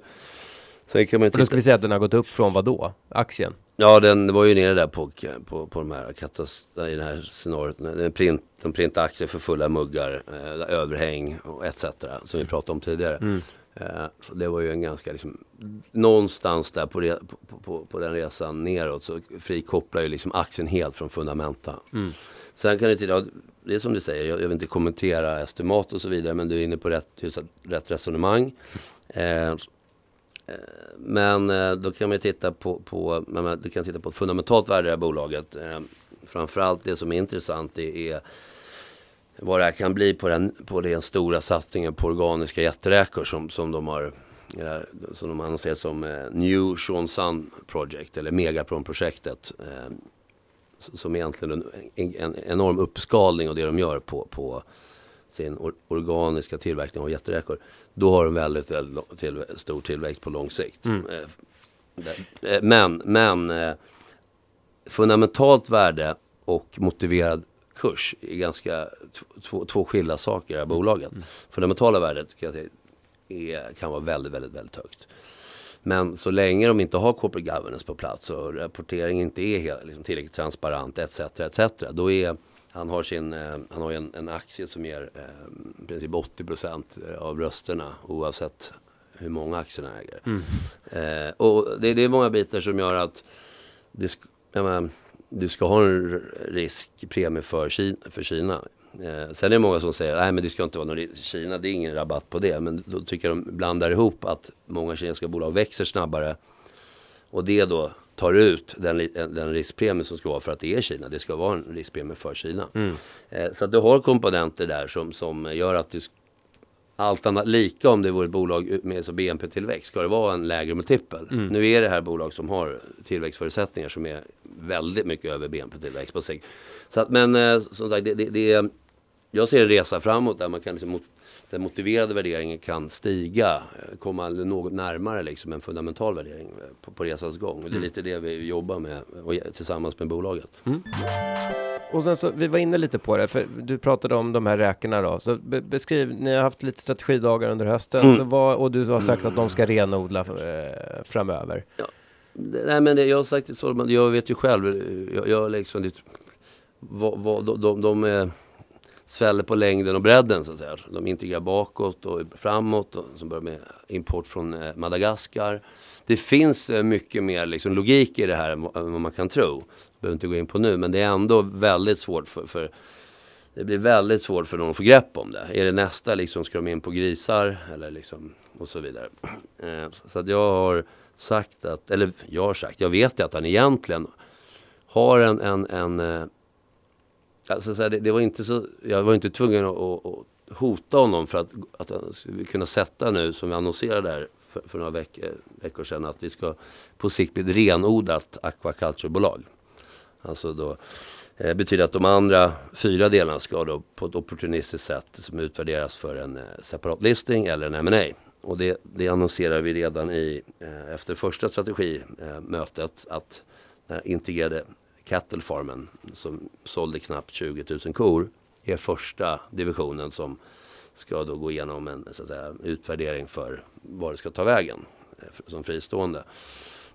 Sen kan man ju Och då titta, ska vi säga att den har gått upp från vad då? Aktien? Ja, den var ju nere där på, på, på de här katastrof, i det här scenariot. Den print, de printade aktier för fulla muggar, eh, överhäng och etc. Som vi pratade om tidigare. Mm. Eh, så det var ju en ganska, liksom, någonstans där på, re, på, på, på den resan neråt så frikopplar ju liksom aktien helt från fundamenta. Mm. Sen kan du titta, det är som du säger, jag, jag vill inte kommentera estimat och så vidare, men du är inne på rätt, rätt resonemang. Eh, men eh, då kan man titta på, på, man- du kan titta på ett fundamentalt värde i det här bolaget. Eh, framförallt det som är intressant det är vad det här kan bli på den, på den stora satsningen på organiska jätteräkor som, som de har eh, som de annonserat som New Sean Sun Project eller Megapron-projektet. Som egentligen en, en, en enorm uppskalning av det de gör på, på sin or, organiska tillverkning av jätteräkor. Då har de väldigt, väldigt till, stor tillväxt på lång sikt. Mm. Eh, eh, men, men eh, fundamentalt värde och motiverad kurs är ganska två, två skilda saker i det här bolaget. Fundamentala värdet kan, säga, är, kan vara väldigt, väldigt, väldigt högt. Men så länge de inte har corporate governance på plats och rapporteringen inte är helt, liksom, tillräckligt transparent etc. etc. Då är han har, sin, eh, han har en, en aktie som ger eh, i princip 80% av rösterna oavsett hur många aktier han äger. Eh, och det, det är många bitar som gör att det, menar, du ska ha en riskpremie för Kina. För Kina. Eh, sen är det många som säger att det ska inte vara någon Kina, det är ingen rabatt på det. Men då tycker jag de blandar ihop att många kinesiska bolag växer snabbare och det då tar ut den, den riskpremie som ska vara för att det är Kina. Det ska vara en riskpremie för Kina. Eh, så att du har komponenter där som, som gör att du allt annat lika om det vore ett bolag med BNP-tillväxt ska det vara en lägre multipel. Nu är det här bolag som har tillväxtförutsättningar som är väldigt mycket över BNP-tillväxt på sikt. Så att, men eh, som sagt, det, det, det är, jag ser en resa framåt där man kan liksom mot, den motiverade värderingen kan stiga, eh, komma något närmare liksom en fundamental värdering eh, på, på resans gång. Och det är lite det vi jobbar med och, tillsammans med bolaget. Och sen så, vi var inne lite på det, för du pratade om de här räkorna då. Så be beskriv, ni har haft lite strategidagar under hösten, Mm. så vad, och du har sagt att de ska renodla eh, framöver. Det- Nej men det, jag har sagt det så, jag vet ju själv, jag, jag liksom, det, vad, vad, de, de, de är, sväller på längden och bredden så att säga. De integrerar bakåt och framåt, och, som börjar med import från eh, Madagaskar. Det finns eh, mycket mer liksom, logik i det här än vad man kan tro. behöver inte gå in på nu, men det är ändå väldigt svårt för, för det blir väldigt svårt för någon att få grepp om det. Är det nästa liksom, ska de in på grisar eller liksom och så vidare. Eh, så- att jag har sagt att, eller jag har sagt, jag vet ju att han egentligen har en, en, en alltså så här, det, det var inte så, jag var inte tvungen att, att, att hota honom för att, att han skulle kunna sätta nu, som vi annonserade där för, för några veck, eh, veckor sedan, att vi ska på sikt bli ett renodlat aquaculturebolag. Alltså då eh, betyder att de andra fyra delarna ska då på ett opportunistiskt sätt som utvärderas för en eh, separat listing eller en M&A. Och det, det annonserar vi redan i, eh, efter första strategimötet att den integrerade Cattle Farmen som sålde knappt 20 000 kor är första divisionen som ska då gå igenom en så att säga, utvärdering för var det ska ta vägen eh, som fristående.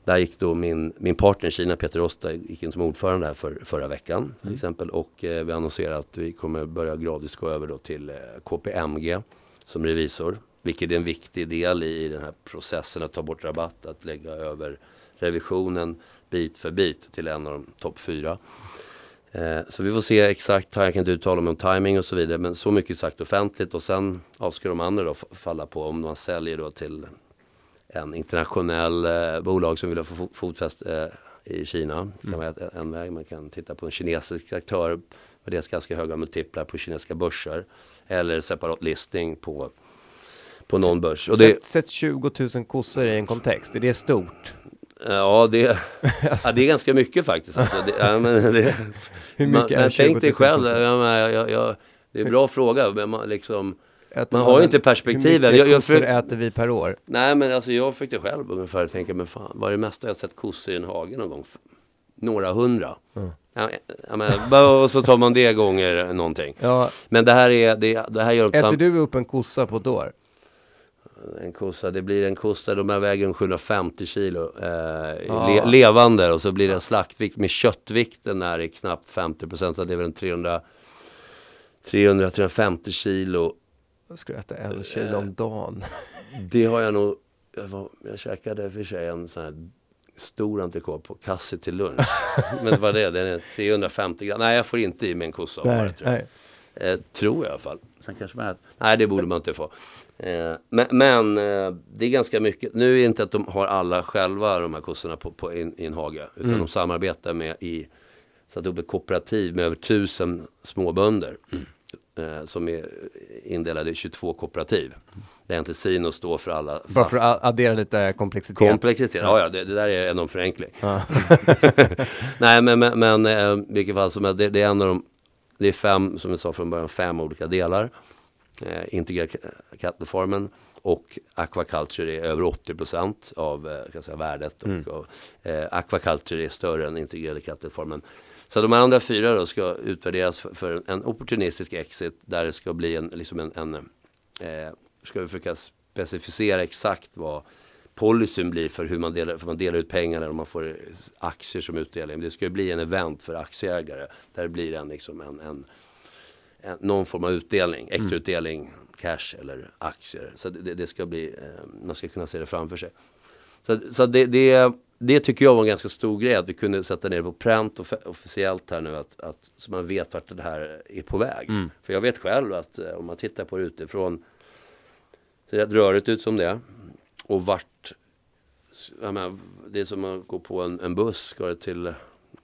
Där gick då min, min partner i Kina, Peter Rosta, gick in som ordförande här för, förra veckan till mm. exempel. Och eh, vi annonserar att vi kommer börja gradvis gå över då till eh, KPMG som revisor. Vilket är en viktig del i, i den här processen att ta bort rabatt, att lägga över revisionen bit för bit till en av de topp fyra. Eh, så vi får se exakt, jag kan inte uttala mig om timing och så vidare, men så mycket sagt offentligt och sen ja, ska de andra då falla på om man säljer då till en internationell eh, bolag som vill ha fotfäste eh, i Kina. Det kan mm. vara en väg. Man kan titta på en kinesisk aktör med deras ganska höga multiplar på kinesiska börser. Eller separat listning på, på någon börs. Och det, sätt, sätt 20 000 kossor i en kontext, är det stort? Ja, det, alltså. ja, det är ganska mycket faktiskt. Alltså, det, ja, men det, Hur mycket man, är 20 000 Tänk dig själv, jag, jag, jag, det är en bra fråga. Men man, liksom, man har ju inte perspektivet. Hur mycket kossor äter vi per år? Nej men alltså jag försökte själv ungefär tänka, men fan vad är det mesta jag sett kossor i en hage någon gång? Några hundra. Mm. Ja, men, och så tar man det gånger någonting. Ja. Men det här är, det, det här gör Äter du upp en kossa på ett år? En kossa, det blir en kossa, de här väger 750 kilo eh, le, levande och så blir det en slaktvikt med köttvikten är i knappt 50 procent så det är väl en 300 300-350 kilo jag skulle äta en kilo om dagen. Det har jag nog. Jag, var, jag käkade för sig en sån här stor entrecote på Kassi till lunch. Men vad det är, den är 350 gram. Nej, jag får inte i mig en kossa nej, det, tror jag. Eh, tror jag i alla fall. Sen kanske man äter. Nej, det borde man inte få. Eh, men, men eh, det är ganska mycket. Nu är det inte att de har alla själva de här kossorna på, på i en hage. Utan mm. de samarbetar med i satt upp ett kooperativ med över tusen småbönder. Mm eh, som är indelade i 22 kooperativ. Där inte Sino står för alla. Bara för att addera lite komplexitet. Komplexitet, ja, ja det, det där är en förenkling. Ja. Nej men, men, men eh, vilket fall som det, det är en av de, det är fem, som jag sa från början, fem olika delar. Eh, integrerad kattformen och aquaculture är över 80 procent av eh, kan säga, värdet. Mm. Och, eh, aquaculture är större än integrerade kattformen. Så de andra fyra då ska utvärderas för, för en opportunistisk exit där det ska bli en, liksom en, en eh, ska vi försöka specificera exakt vad policyn blir för hur man delar, för man delar ut pengarna och man får aktier som utdelning. Det ska bli en event för aktieägare där det blir en, liksom en, en någon form av utdelning, extra mm. utdelning, cash eller aktier. Så det, det ska bli, eh, man ska kunna se det framför sig. Så, så det, det det tycker jag var en ganska stor grej att vi kunde sätta ner på pränt off officiellt här nu att, att, så man vet vart det här är på väg. Mm. För jag vet själv att eh, om man tittar på det utifrån så det rörigt ut som det och vart menar, det är som att gå på en, en buss, ska det till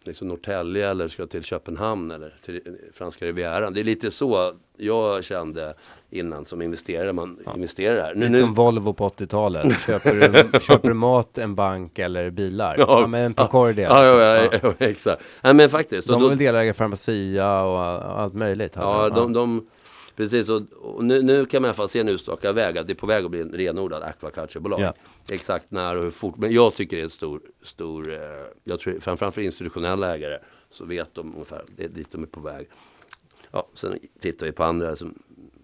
liksom Norrtälje eller ska till Köpenhamn eller till franska rivieran. Det är lite så jag kände innan som investerare. Man ja. investerar här. Nu, lite nu... som Volvo på 80-talet. Köper, du, köper du mat, en bank eller bilar? Ja, ja men en Procordia. Ja, ja, ja, ja, exakt. Ja, men faktiskt. De är väl delägare i Pharmacia och allt möjligt? Ja, de, de, Precis, och, och nu, nu, kan man i alla fall se en utstakad väg att det är på väg att bli en renodlad aquaculturebolag. Ja. Exakt när och hur fort. Men jag tycker det är en stor, stor eh, jag tror framförallt för institutionella ägare så vet de ungefär det är dit de är på väg. Ja, sen tittar vi på andra som,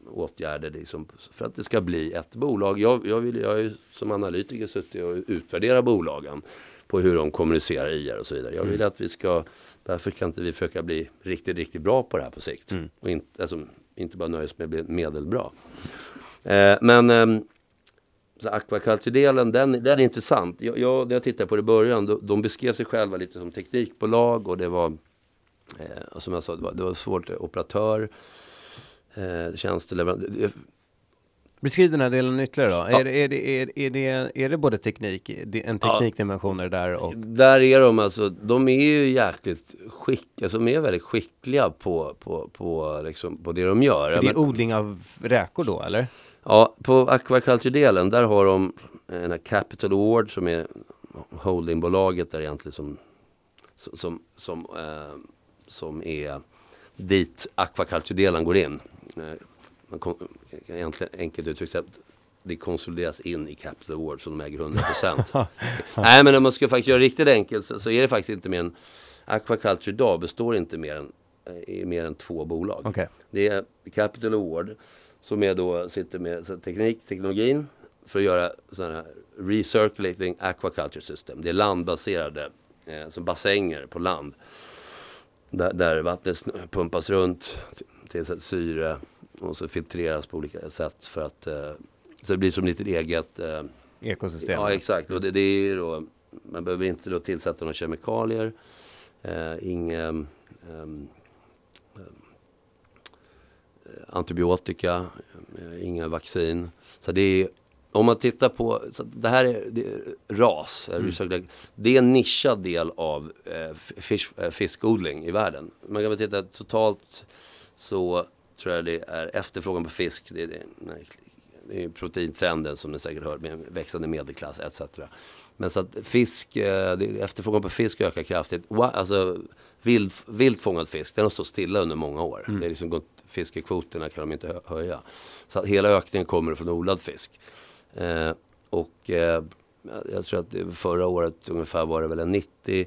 åtgärder liksom, för att det ska bli ett bolag. Jag, jag, vill, jag har ju som analytiker suttit och utvärderat bolagen på hur de kommunicerar IR och så vidare. Jag vill mm. att vi ska, därför kan inte vi försöka bli riktigt, riktigt bra på det här på sikt. Mm. Och inte, alltså, inte bara nöja med att bli medelbra. Eh, men eh, akvakulturdelen, den, den är intressant. Jag, jag, när jag tittade på det i början, de, de beskrev sig själva lite som teknikbolag och det var, eh, som jag sa, det var, det var svårt operatör, eh, tjänsteleverantör. Beskriv den här delen ytterligare då. Ja. Är, är, det, är, är, det, är det både teknik, en teknikdimension ja. där och? Där är de alltså, de är ju jäkligt skickliga, alltså de är väldigt skickliga på, på, på, liksom, på det de gör. För det är odling av räkor då eller? Ja, på aquaculture-delen där har de en här Capital Award som är holdingbolaget där egentligen som, som, som, eh, som är dit aquaculture-delen går in. Man egentligen enkelt uttryckt att det konsolideras in i Capital Award som de äger 100%. Nej men om man ska faktiskt göra det riktigt enkelt så, så, är det faktiskt inte mer än Aquaculture idag består inte mer än, eh, i mer än två bolag. Okej. Det är Capital Award som är då, sitter med teknik, teknologin för att göra sådana här recirculating aquaculture system. Det är landbaserade, eh, som bassänger på land. Där, där vattnet pumpas runt, t- tillsätts syre och så filtreras på olika sätt för att eh, så det blir som lite eget eh, Ekosystem. Ja exakt och det, det är då Man behöver inte då tillsätta några kemikalier eh, Inga ehm, ehm, eh, Antibiotika Inga vaccin Så det är om man tittar på, så det här är, det är ras, mm. det är en nischad del av eh, fisk, eh, fiskodling i världen. Man kan väl titta totalt så tror jag det är efterfrågan på fisk. Det är, det är proteintrenden som ni säkert hör. med växande medelklass etc. Men så att fisk, eh, efterfrågan på fisk ökar kraftigt. Alltså vild, vild fisk, den har stått stilla under många år. Mm. Det är liksom gått, fiskekvoterna kan de inte höja. Så att hela ökningen kommer från odlad fisk. Eh, och eh, jag tror att förra året ungefär var det väl en 90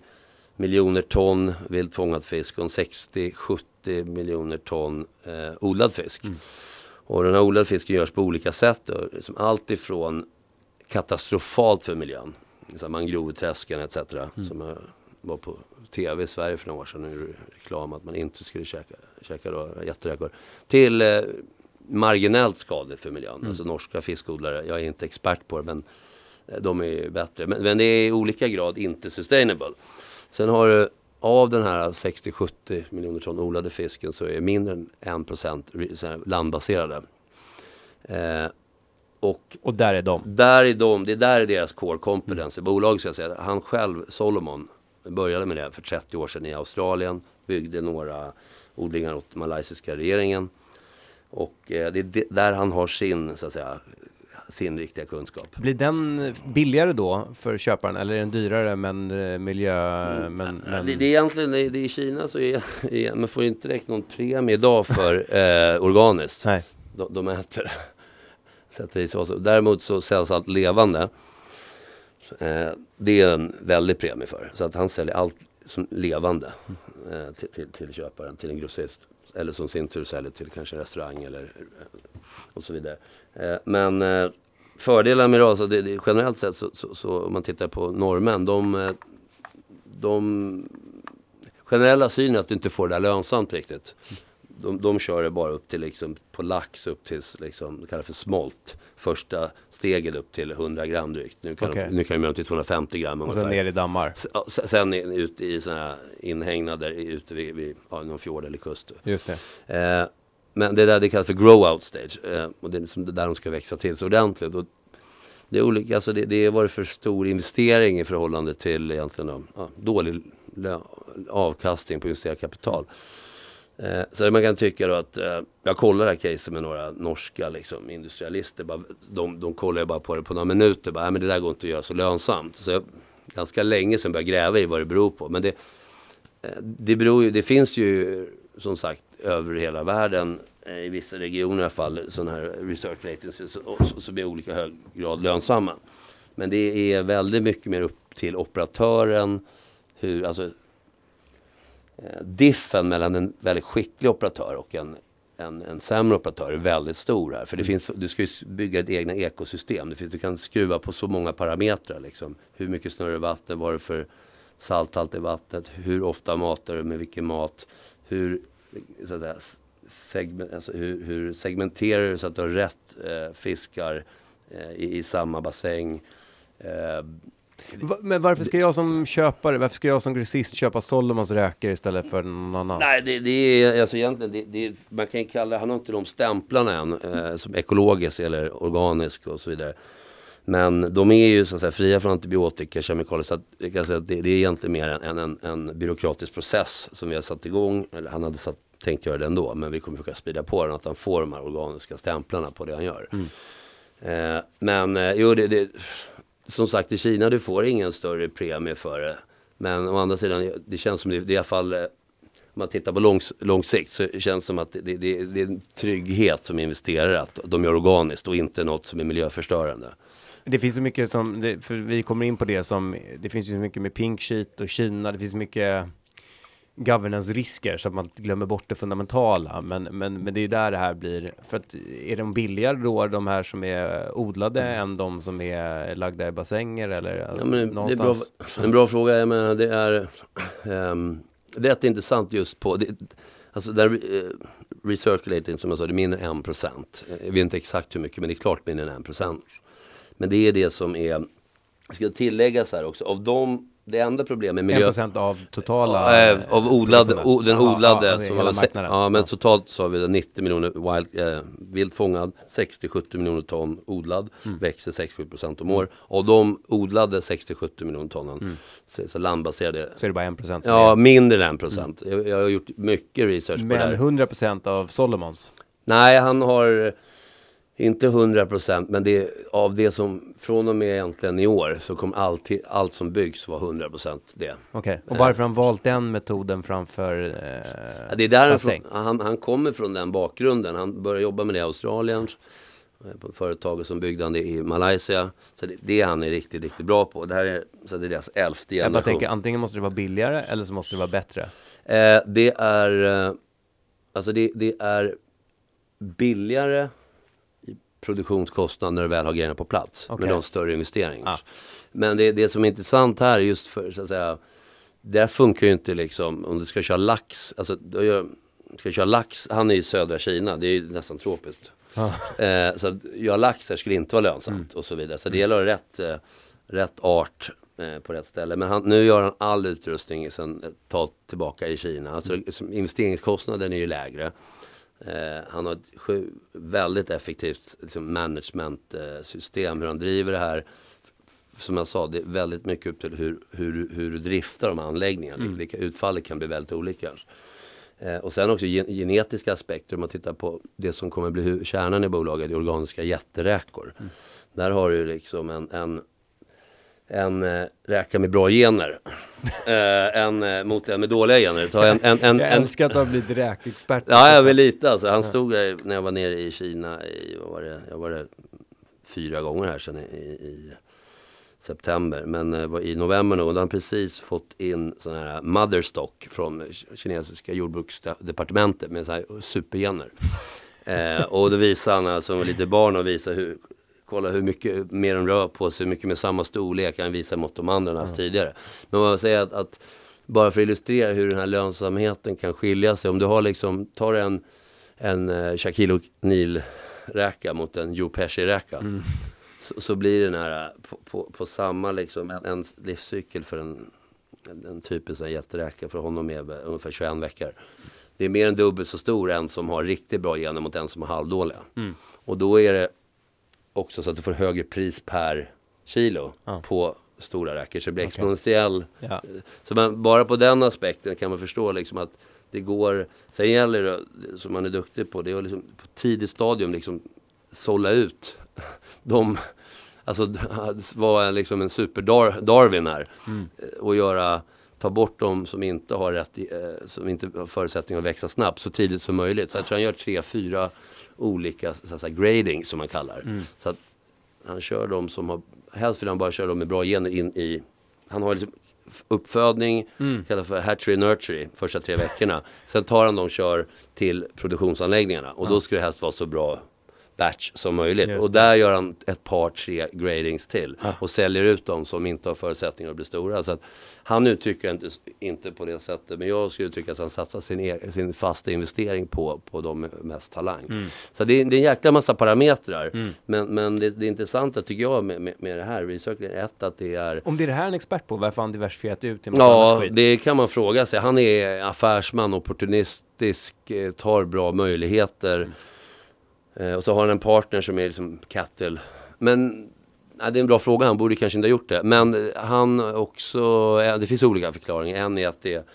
miljoner ton viltfångad fisk och 60-70 80 miljoner ton eh, odlad fisk. Mm. Och den här odlade fisken görs på olika sätt. Då, liksom allt ifrån katastrofalt för miljön. Liksom mangroveträsken etc. Mm. Som var på tv i Sverige för några år sedan. Nu reklam att man inte skulle käka, käka då, jätteräkor. Till eh, marginellt skadligt för miljön. Mm. Alltså norska fiskodlare, jag är inte expert på det men eh, de är bättre. Men, men det är i olika grad inte sustainable. Sen har du av den här 60-70 miljoner ton odlade fisken så är mindre än 1% re- så här landbaserade. Eh, och Och där är de. där är de, det är där är deras core competence i bolaget ska jag säga. Han själv, Solomon, började med det för 30 år sedan i Australien. Byggde några odlingar åt malaysiska regeringen. Och eh, det är där han har sin, så att säga, sin riktiga kunskap. Blir den billigare då för köparen eller är den dyrare men eh, miljö... Men, men... Det, det är egentligen, det, det är i Kina så är, är, man får inte direkt någon premie idag för eh, organiskt. Nej. De, de äter sätter i sås. Däremot så säljs allt levande. Eh, det är en väldig premie för. Så att han säljer allt som levande eh, till, till, till köparen, till en grossist. Eller som sin tur säljer till kanske en restaurang eller eh, och så vidare. Eh, men eh, fördelar med alltså det, det, generellt sett så, så, så om man tittar på norrmän, de, eh, de generella synen är att du inte får det där lönsamt riktigt. De, de kör det bara upp till liksom, på lax upp till liksom, det kallas för smolt. Första steget upp till 100 gram drygt. Nu kan, Okej. de, nu kan de upp till 250 gram Och ungefär. sen ner i dammar. Sen är- ute i sådana här inhägnader ute vid, vid ja, någon fjord eller kust. Just det. Eh, men det där det kallas för grow out stage. Eh, och det är liksom där de ska växa till så ordentligt. Och det är olika, alltså det, det har varit för stor investering i förhållande till egentligen då, ja, dålig avkastning på investerat kapital. Eh, så man kan tycka då att, eh, jag kollar det här caset med några norska liksom, industrialister. Bara, de, de kollar ju bara på det på några minuter. Bara, men det där går inte att göra så lönsamt. Så jag, ganska länge sedan började jag gräva i vad det beror på. Men det, eh, det, beror ju, det finns ju som sagt över hela världen eh, i vissa regioner i alla fall sådana här research latencies som är i olika hög grad lönsamma. Men det är väldigt mycket mer upp till operatören hur, alltså eh, diffen mellan en väldigt skicklig operatör och en, en, en sämre operatör är väldigt stor här. För det finns, du ska ju bygga ett egna ekosystem. Det finns, du kan skruva på så många parametrar. Liksom. Hur mycket snurrar vatten? Vad är det för salthalt i vattnet? Hur ofta matar du? Med vilken mat? Hur, så att säga, segment, alltså hur, hur segmenterar du så att du har rätt eh, fiskar eh, i, i samma bassäng? Eh, Men varför ska jag som köpare, varför ska jag som grossist köpa Solomons räkor istället för någon annans? Nej, det, det är alltså egentligen, det, det, man kan ju kalla, han har inte de stämplarna än eh, som ekologisk eller organisk och så vidare. Men de är ju så att säga fria från antibiotika, kemikalier. Så att, jag kan säga att det, det är egentligen mer en, en, en byråkratisk process som vi har satt igång. Eller han hade satt, tänkt göra det ändå, men vi kommer försöka sprida på den. Att han får de här organiska stämplarna på det han gör. Eh, men eh, jo, det, det, som sagt i Kina du får ingen större premie för det. Men å andra sidan, det känns som det, det i alla fall eh, om man tittar på lång, lång sikt så känns det som att det, det, det, är en trygghet som investerare att de gör organiskt och inte något som är miljöförstörande. Det finns så mycket som, för vi kommer in på det som, det finns ju så mycket med pink sheet och Kina, det finns mycket governance-risker så att man glömmer bort det fundamentala. Men, men, men det är där det här blir, för att är de billigare då, de här som är odlade, mm. än de som är lagda i bassänger eller ja, men någonstans? Bra, en bra fråga, jag menar det är um, det är rätt intressant just på, det, alltså där uh, recirculating som jag sa, det är mindre än 1%. Jag vet inte exakt hur mycket men det är klart mindre än 1%. Men det är det som är, jag ska tillägga så här också, av de det enda problemet med miljö... 1% av totala? Äh, av odlad, o, den odlade. Ja, som var, ja, men totalt så har vi 90 miljoner wild, äh, vilt fångad, 60-70 miljoner ton odlad, mm. växer 6-7% om år. Och de odlade 60-70 miljoner tonnen, mm. så, så landbaserade. Så är det bara 1%? Ja, är... mindre än 1%. Mm. Jag, jag, har gjort mycket research men på det här. Men 100% av Solomons? Nej, han har inte 100 procent, men det, av det som från och med egentligen i år så kommer alltid, allt som byggs vara 100 procent det. Okej, okay. och varför har han valt den metoden framför eh, det är där han, han, han, kommer från den bakgrunden. Han började jobba med det i Australien. Eh, på företaget som byggde han det i Malaysia. Så det, det han är riktigt, riktigt bra på. Det här är, så det är deras elfte generation. Jag bara tänker, antingen måste det vara billigare eller så måste det vara bättre. Eh, det är, eh, alltså det, det är billigare produktionskostnad när du väl har grejerna på plats. Okay. Med de större investeringar. Ah. Men det, det som är intressant här just för så att säga. Det funkar ju inte liksom om du ska köra lax. Alltså gör, ska köra lax. Han är i södra Kina. Det är ju nästan tropiskt. Ah. Eh, så att göra lax här skulle inte vara lönsamt mm. och så vidare. Så det gäller att rätt, eh, rätt art eh, på rätt ställe. Men han, nu gör han all utrustning sen ett tag tillbaka i Kina. Alltså mm. investeringskostnaden är ju lägre. Eh, han har ett sju, väldigt effektivt liksom, managementsystem, hur han driver det här. Som jag sa, det är väldigt mycket upp till hur, hur, hur du driftar de anläggningarna. Mm. Vilka utfallet kan bli väldigt olika. Eh, och sen också gen genetiska aspekter, om man tittar på det som kommer bli kärnan i bolaget, organiska jätteräkor. Mm. Där har du liksom en, en en eh, räka med bra gener. eh, en eh, mot en med dåliga gener. Ta en, en, en, jag älskar att du har blivit räkexpert. Ja, jag vill lite alltså. Han stod där när jag var nere i Kina i, vad var det, jag var där fyra gånger här sedan i, i september. Men eh, i november nog, då han precis fått in sån här motherstock från kinesiska jordbruksdepartementet med så här supergener. Eh, och då visade han alltså lite barn och visade hur kolla hur mycket mer de rör på sig, hur mycket med samma storlek kan visa mot de andra haft mm. tidigare. Men man säger att, att, bara för att illustrera hur den här lönsamheten kan skilja sig. Om du har liksom, tar en, en uh, Shaquille O'Neal-räka mot en Joe Pesci-räka. Mm. Så, så, blir den här på, på, på samma liksom, en, en, livscykel för en, en, en typisk jätteräka för honom är ungefär 21 veckor. Det är mer än dubbelt så stor en som har riktigt bra gener mot en som har halvdåliga. Mm. Och då är det också så att du får högre pris per kilo ja. på stora räkor. Så det blir okay. exponentiell. Ja. Så man, bara på den aspekten kan man förstå liksom att det går. Sen gäller det, som man är duktig på, det är att liksom på tidigt stadium liksom sålla ut de Alltså vara liksom en super Darwin här. Mm. Och göra, ta bort de som inte har rätt, eh, som inte har förutsättningar att växa snabbt så tidigt som möjligt. Så jag tror han gör tre, fyra olika så säga, grading som man kallar. Mm. Så att han kör dem som har, helst vill han bara köra dem med bra gener in i, han har liksom uppfödning, mm. kallas för hatchery nursery, första tre veckorna. Sen tar han dem och kör till produktionsanläggningarna och ja. då ska det helst vara så bra batch som möjligt. och där gör han ett par, tre gradings till. Ja. Och säljer ut dem som inte har förutsättningar att bli stora. Så han uttrycker inte, inte på det sättet. Men jag skulle tycka att han satsar sin, e sin fasta investering på, på de mest talang. Mm. Så det, det är en jäkla massa parametrar. Mm. Men, men det, det intressanta tycker jag med, med, med det här researchen är ett att det är... Om det är det här en expert på, varför har han diversifierat ut till Ja, det kan man fråga sig. Han är affärsman, opportunistisk, eh, tar bra möjligheter. Mm och så har han en partner som är liksom cattle. Men nej, det är en bra fråga, han borde kanske inte ha gjort det. Men han också, det finns olika förklaringar. En är att det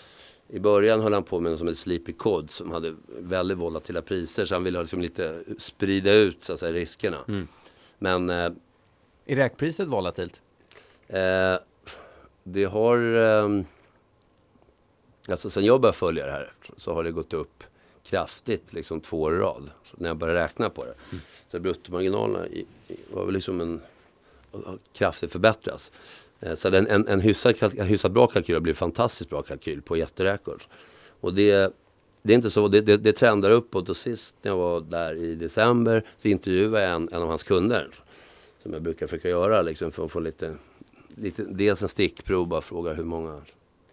i början höll han på med något som heter Sleepy Cod som hade väldigt volatila priser så han ville liksom lite sprida ut så att säga, riskerna. Mm. Men... Eh, är räkpriset volatilt? Eh, det har... Eh, alltså sen jag började följa det här så har det gått upp kraftigt liksom två år i rad. När jag började räkna på det. Mm. Så bruttomarginalerna var väl liksom en, kraftigt förbättras. Eh, så en, en, en, hyfsad, en hyfsat bra kalkyl har blivit fantastiskt bra kalkyl på jätteräkor. Och det, det är inte så, det, det, det trendar uppåt och sist när jag var där i december så intervjuade jag en, en av hans kunder. Som jag brukar försöka göra liksom för att få lite, lite dels en stickprov, bara fråga hur många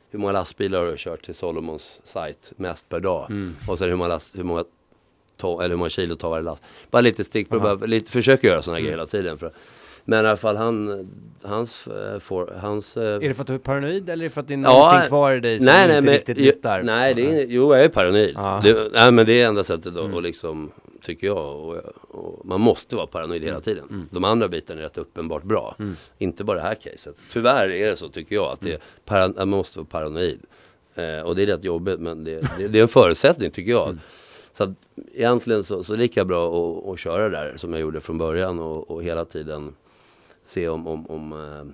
hur många lastbilar har du kört till Solomons sajt mest per dag? Mm. Och sen hur många, last, hur många, to, eller hur många kilo tar varje last? Bara lite stickprov, bara lite, försöker göra sådana mm. grejer hela tiden. För, men i alla fall han, hans, uh, for, hans... Uh, är det för att du är paranoid eller är det för att det är ja, någonting kvar i dig som nej, inte nej, riktigt hittar? Nej, det är, jo jag är paranoid. Ja. Det, nej, men det är enda sättet då, mm. och liksom tycker jag. Och, och man måste vara paranoid hela mm. tiden. Mm. De andra bitarna är rätt uppenbart bra. Mm. Inte bara det här caset. Tyvärr är det så tycker jag att det är, para, man måste vara paranoid. Eh, och det är rätt jobbigt men det, det, det är en förutsättning tycker jag. Så att egentligen så, så lika bra att, att köra där som jag gjorde från början och, och hela tiden se om, om, om eh,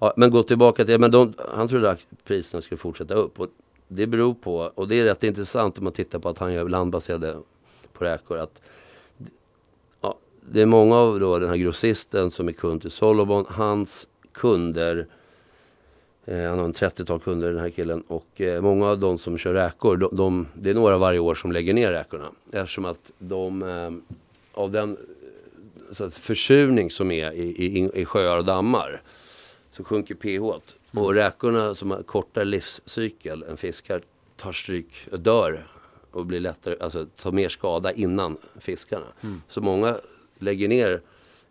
ja, men gå tillbaka till, men de, han trodde att priserna skulle fortsätta upp. Och det beror på, och det är rätt intressant om man tittar på att han gör landbaserade på räkor. Att, ja, det är många av då den här grossisten som är kund till Solomon, hans kunder Eh, han har en 30-tal kunder den här killen och eh, många av de som kör räkor, de, de, det är några varje år som lägger ner räkorna. Eftersom att de, eh, av den så försurning som är i, i, i sjöar och dammar, så sjunker pH. Mm. Och räkorna som har kortare livscykel än fiskar tar stryk, dör och blir lättare, alltså tar mer skada innan fiskarna. Mm. Så många lägger ner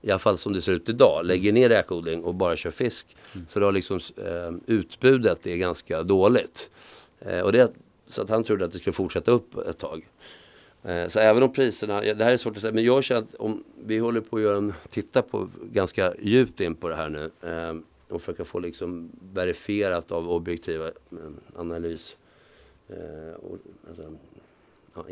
i alla fall som det ser ut idag, lägger ner räkodling och bara kör fisk. Mm. Så då liksom, eh, utbudet är ganska dåligt. Eh, och det, så att han trodde att det skulle fortsätta upp ett tag. Eh, så även om priserna, det här är svårt att säga, men jag känner att om vi håller på att göra en, titta på ganska djupt in på det här nu eh, och försöka få liksom verifierat av objektiva eh, analys. Eh, och, alltså, ja,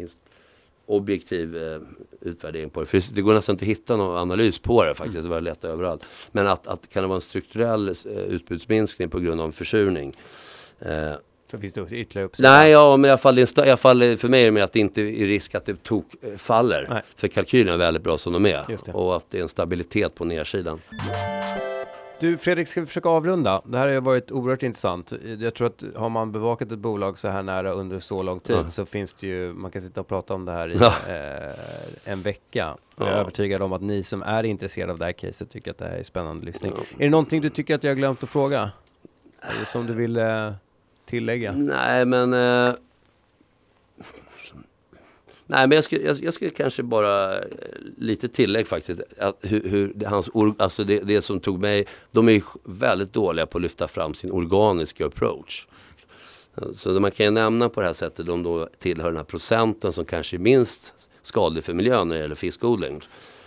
objektiv eh, utvärdering på det. För det går nästan inte att hitta någon analys på det faktiskt. Mm. Det var lätt överallt. Men att, att kan det vara en strukturell eh, utbudsminskning på grund av försurning. Eh, så finns det ytterligare uppsida? Nej, ja, men i alla, fall, i alla fall för mig är det mer att det inte är risk att det tok eh, faller. Nej. För kalkylerna är väldigt bra som de är. Och att det är en stabilitet på nedsidan. Du Fredrik, ska vi försöka avrunda? Det här har varit oerhört intressant. Jag tror att har man bevakat ett bolag så här nära under så lång tid ja. så finns det ju, man kan sitta och prata om det här i ja. eh, en vecka. Jag är övertygad om att ni som är intresserade av det här caset tycker att det här är spännande lyssning. Är det någonting du tycker att jag har glömt att fråga? Eller som du vill eh, tillägga? Nej, men eh, Nej, men jag skulle, jag, jag skulle kanske bara eh, lite tillägg faktiskt. Att hur, hur hans, alltså det, det som tog mig, de är väldigt dåliga på att lyfta fram sin organiska approach. Så man kan ju nämna på det här sättet, de då tillhör den här procenten som kanske är minst skadlig för miljön när det gäller fiskodling.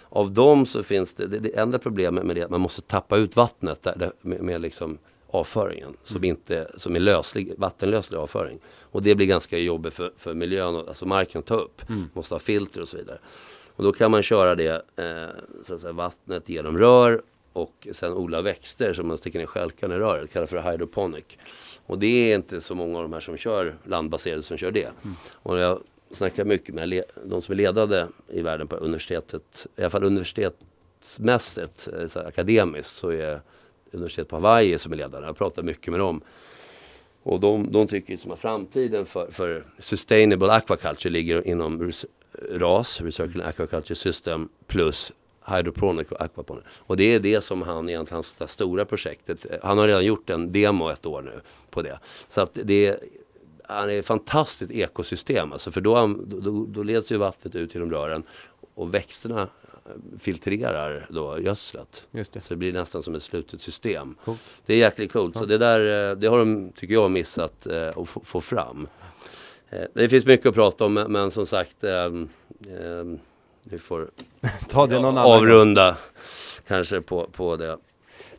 Av dem så finns det, det, det enda problemet med det är att man måste tappa ut vattnet där, med, med liksom avföringen som, mm. inte, som är löslig, vattenlöslig avföring. Och det blir ganska jobbigt för, för miljön, alltså marken att ta upp. Mm. Måste ha filter och så vidare. Och då kan man köra det, eh, så att säga, vattnet genom rör och sen odla växter som man sticker ner stjälkarna i röret, kallas för hydroponic. Och det är inte så många av de här som kör landbaserade som kör det. Mm. Och jag snackar mycket med de som är ledande i världen på universitetet, i alla fall universitetsmässigt, eh, så akademiskt, så är universitet på Hawaii som är ledare. Jag pratar mycket med dem. Och de, de tycker liksom att framtiden för, för sustainable aquaculture ligger inom RAS, Recycling Aquaculture System, plus hydroponic och aquaponic. Och det är det som han egentligen, hans stora projektet, han har redan gjort en demo ett år nu på det. Så att det är, han är ett fantastiskt ekosystem alltså, för då, då, då leds ju vattnet ut genom rören och växterna filtrerar då gödslet. Det. Så det blir nästan som ett slutet system. Cool. Det är jäkligt coolt. Ja. Så det där, eh, det har de, tycker jag, missat eh, att få, fram. Eh, det finns mycket att prata om, men som sagt, eh, vi får Ta det någon avrunda kanske på, på det.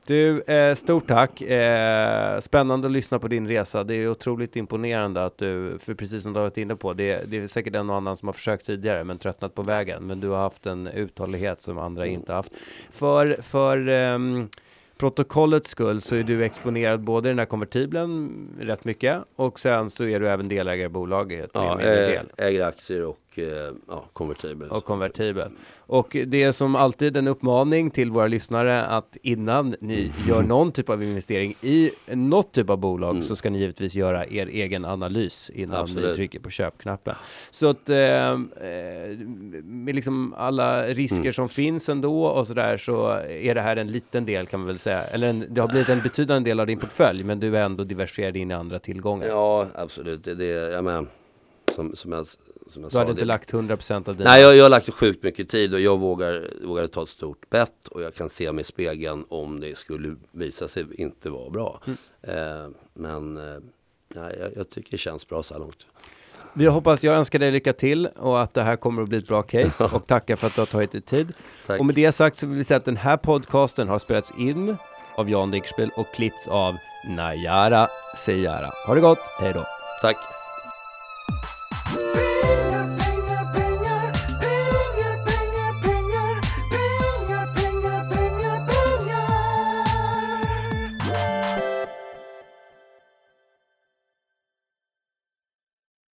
Du, eh, stort tack. Eh, spännande att lyssna på din resa. Det är otroligt imponerande att du, för precis som du har varit inne på, det, det är säkert en och annan som har försökt tidigare men tröttnat på vägen. Men du har haft en uthållighet som andra mm. inte haft. För, för um, protokollets skull så är du exponerad både i den här konvertiblen rätt mycket och sen så är du även delägare i bolaget. Ja, jag äger aktier och och eh, ja, konvertibel. och konvertibel. Och det är som alltid en uppmaning till våra lyssnare att innan ni gör någon typ av investering i något typ av bolag Mm. så ska ni givetvis göra er egen analys innan ni Absolut. trycker på köpknappen. Så att eh, med liksom alla risker Mm. som finns ändå och sådär så är det här en liten del kan man väl säga. Eller en, det har blivit en betydande del av din portfölj men du är ändå diversifierad in i andra tillgångar. Ja, absolut. Det är det, jag menar, som, som jag, som jag Du sa. hade inte det, lagt 100% av dina... Nej, jag, jag har lagt sjukt mycket tid och jag vågar, vågar ta ett stort bett och jag kan se mig i spegeln om det skulle visa sig inte vara bra. Mm. Eh, men eh, jag, jag tycker det känns bra så här långt. Vi hoppas, jag önskar dig lycka till och att det här kommer att bli ett bra case och tackar för att du har tagit dig tid. Tack. Och med det sagt så vill vi säga att den här podcasten har spelats in av Jan Dinkelspiel och klippts av Najara Sejara. Ha det gott, hej då! Tack.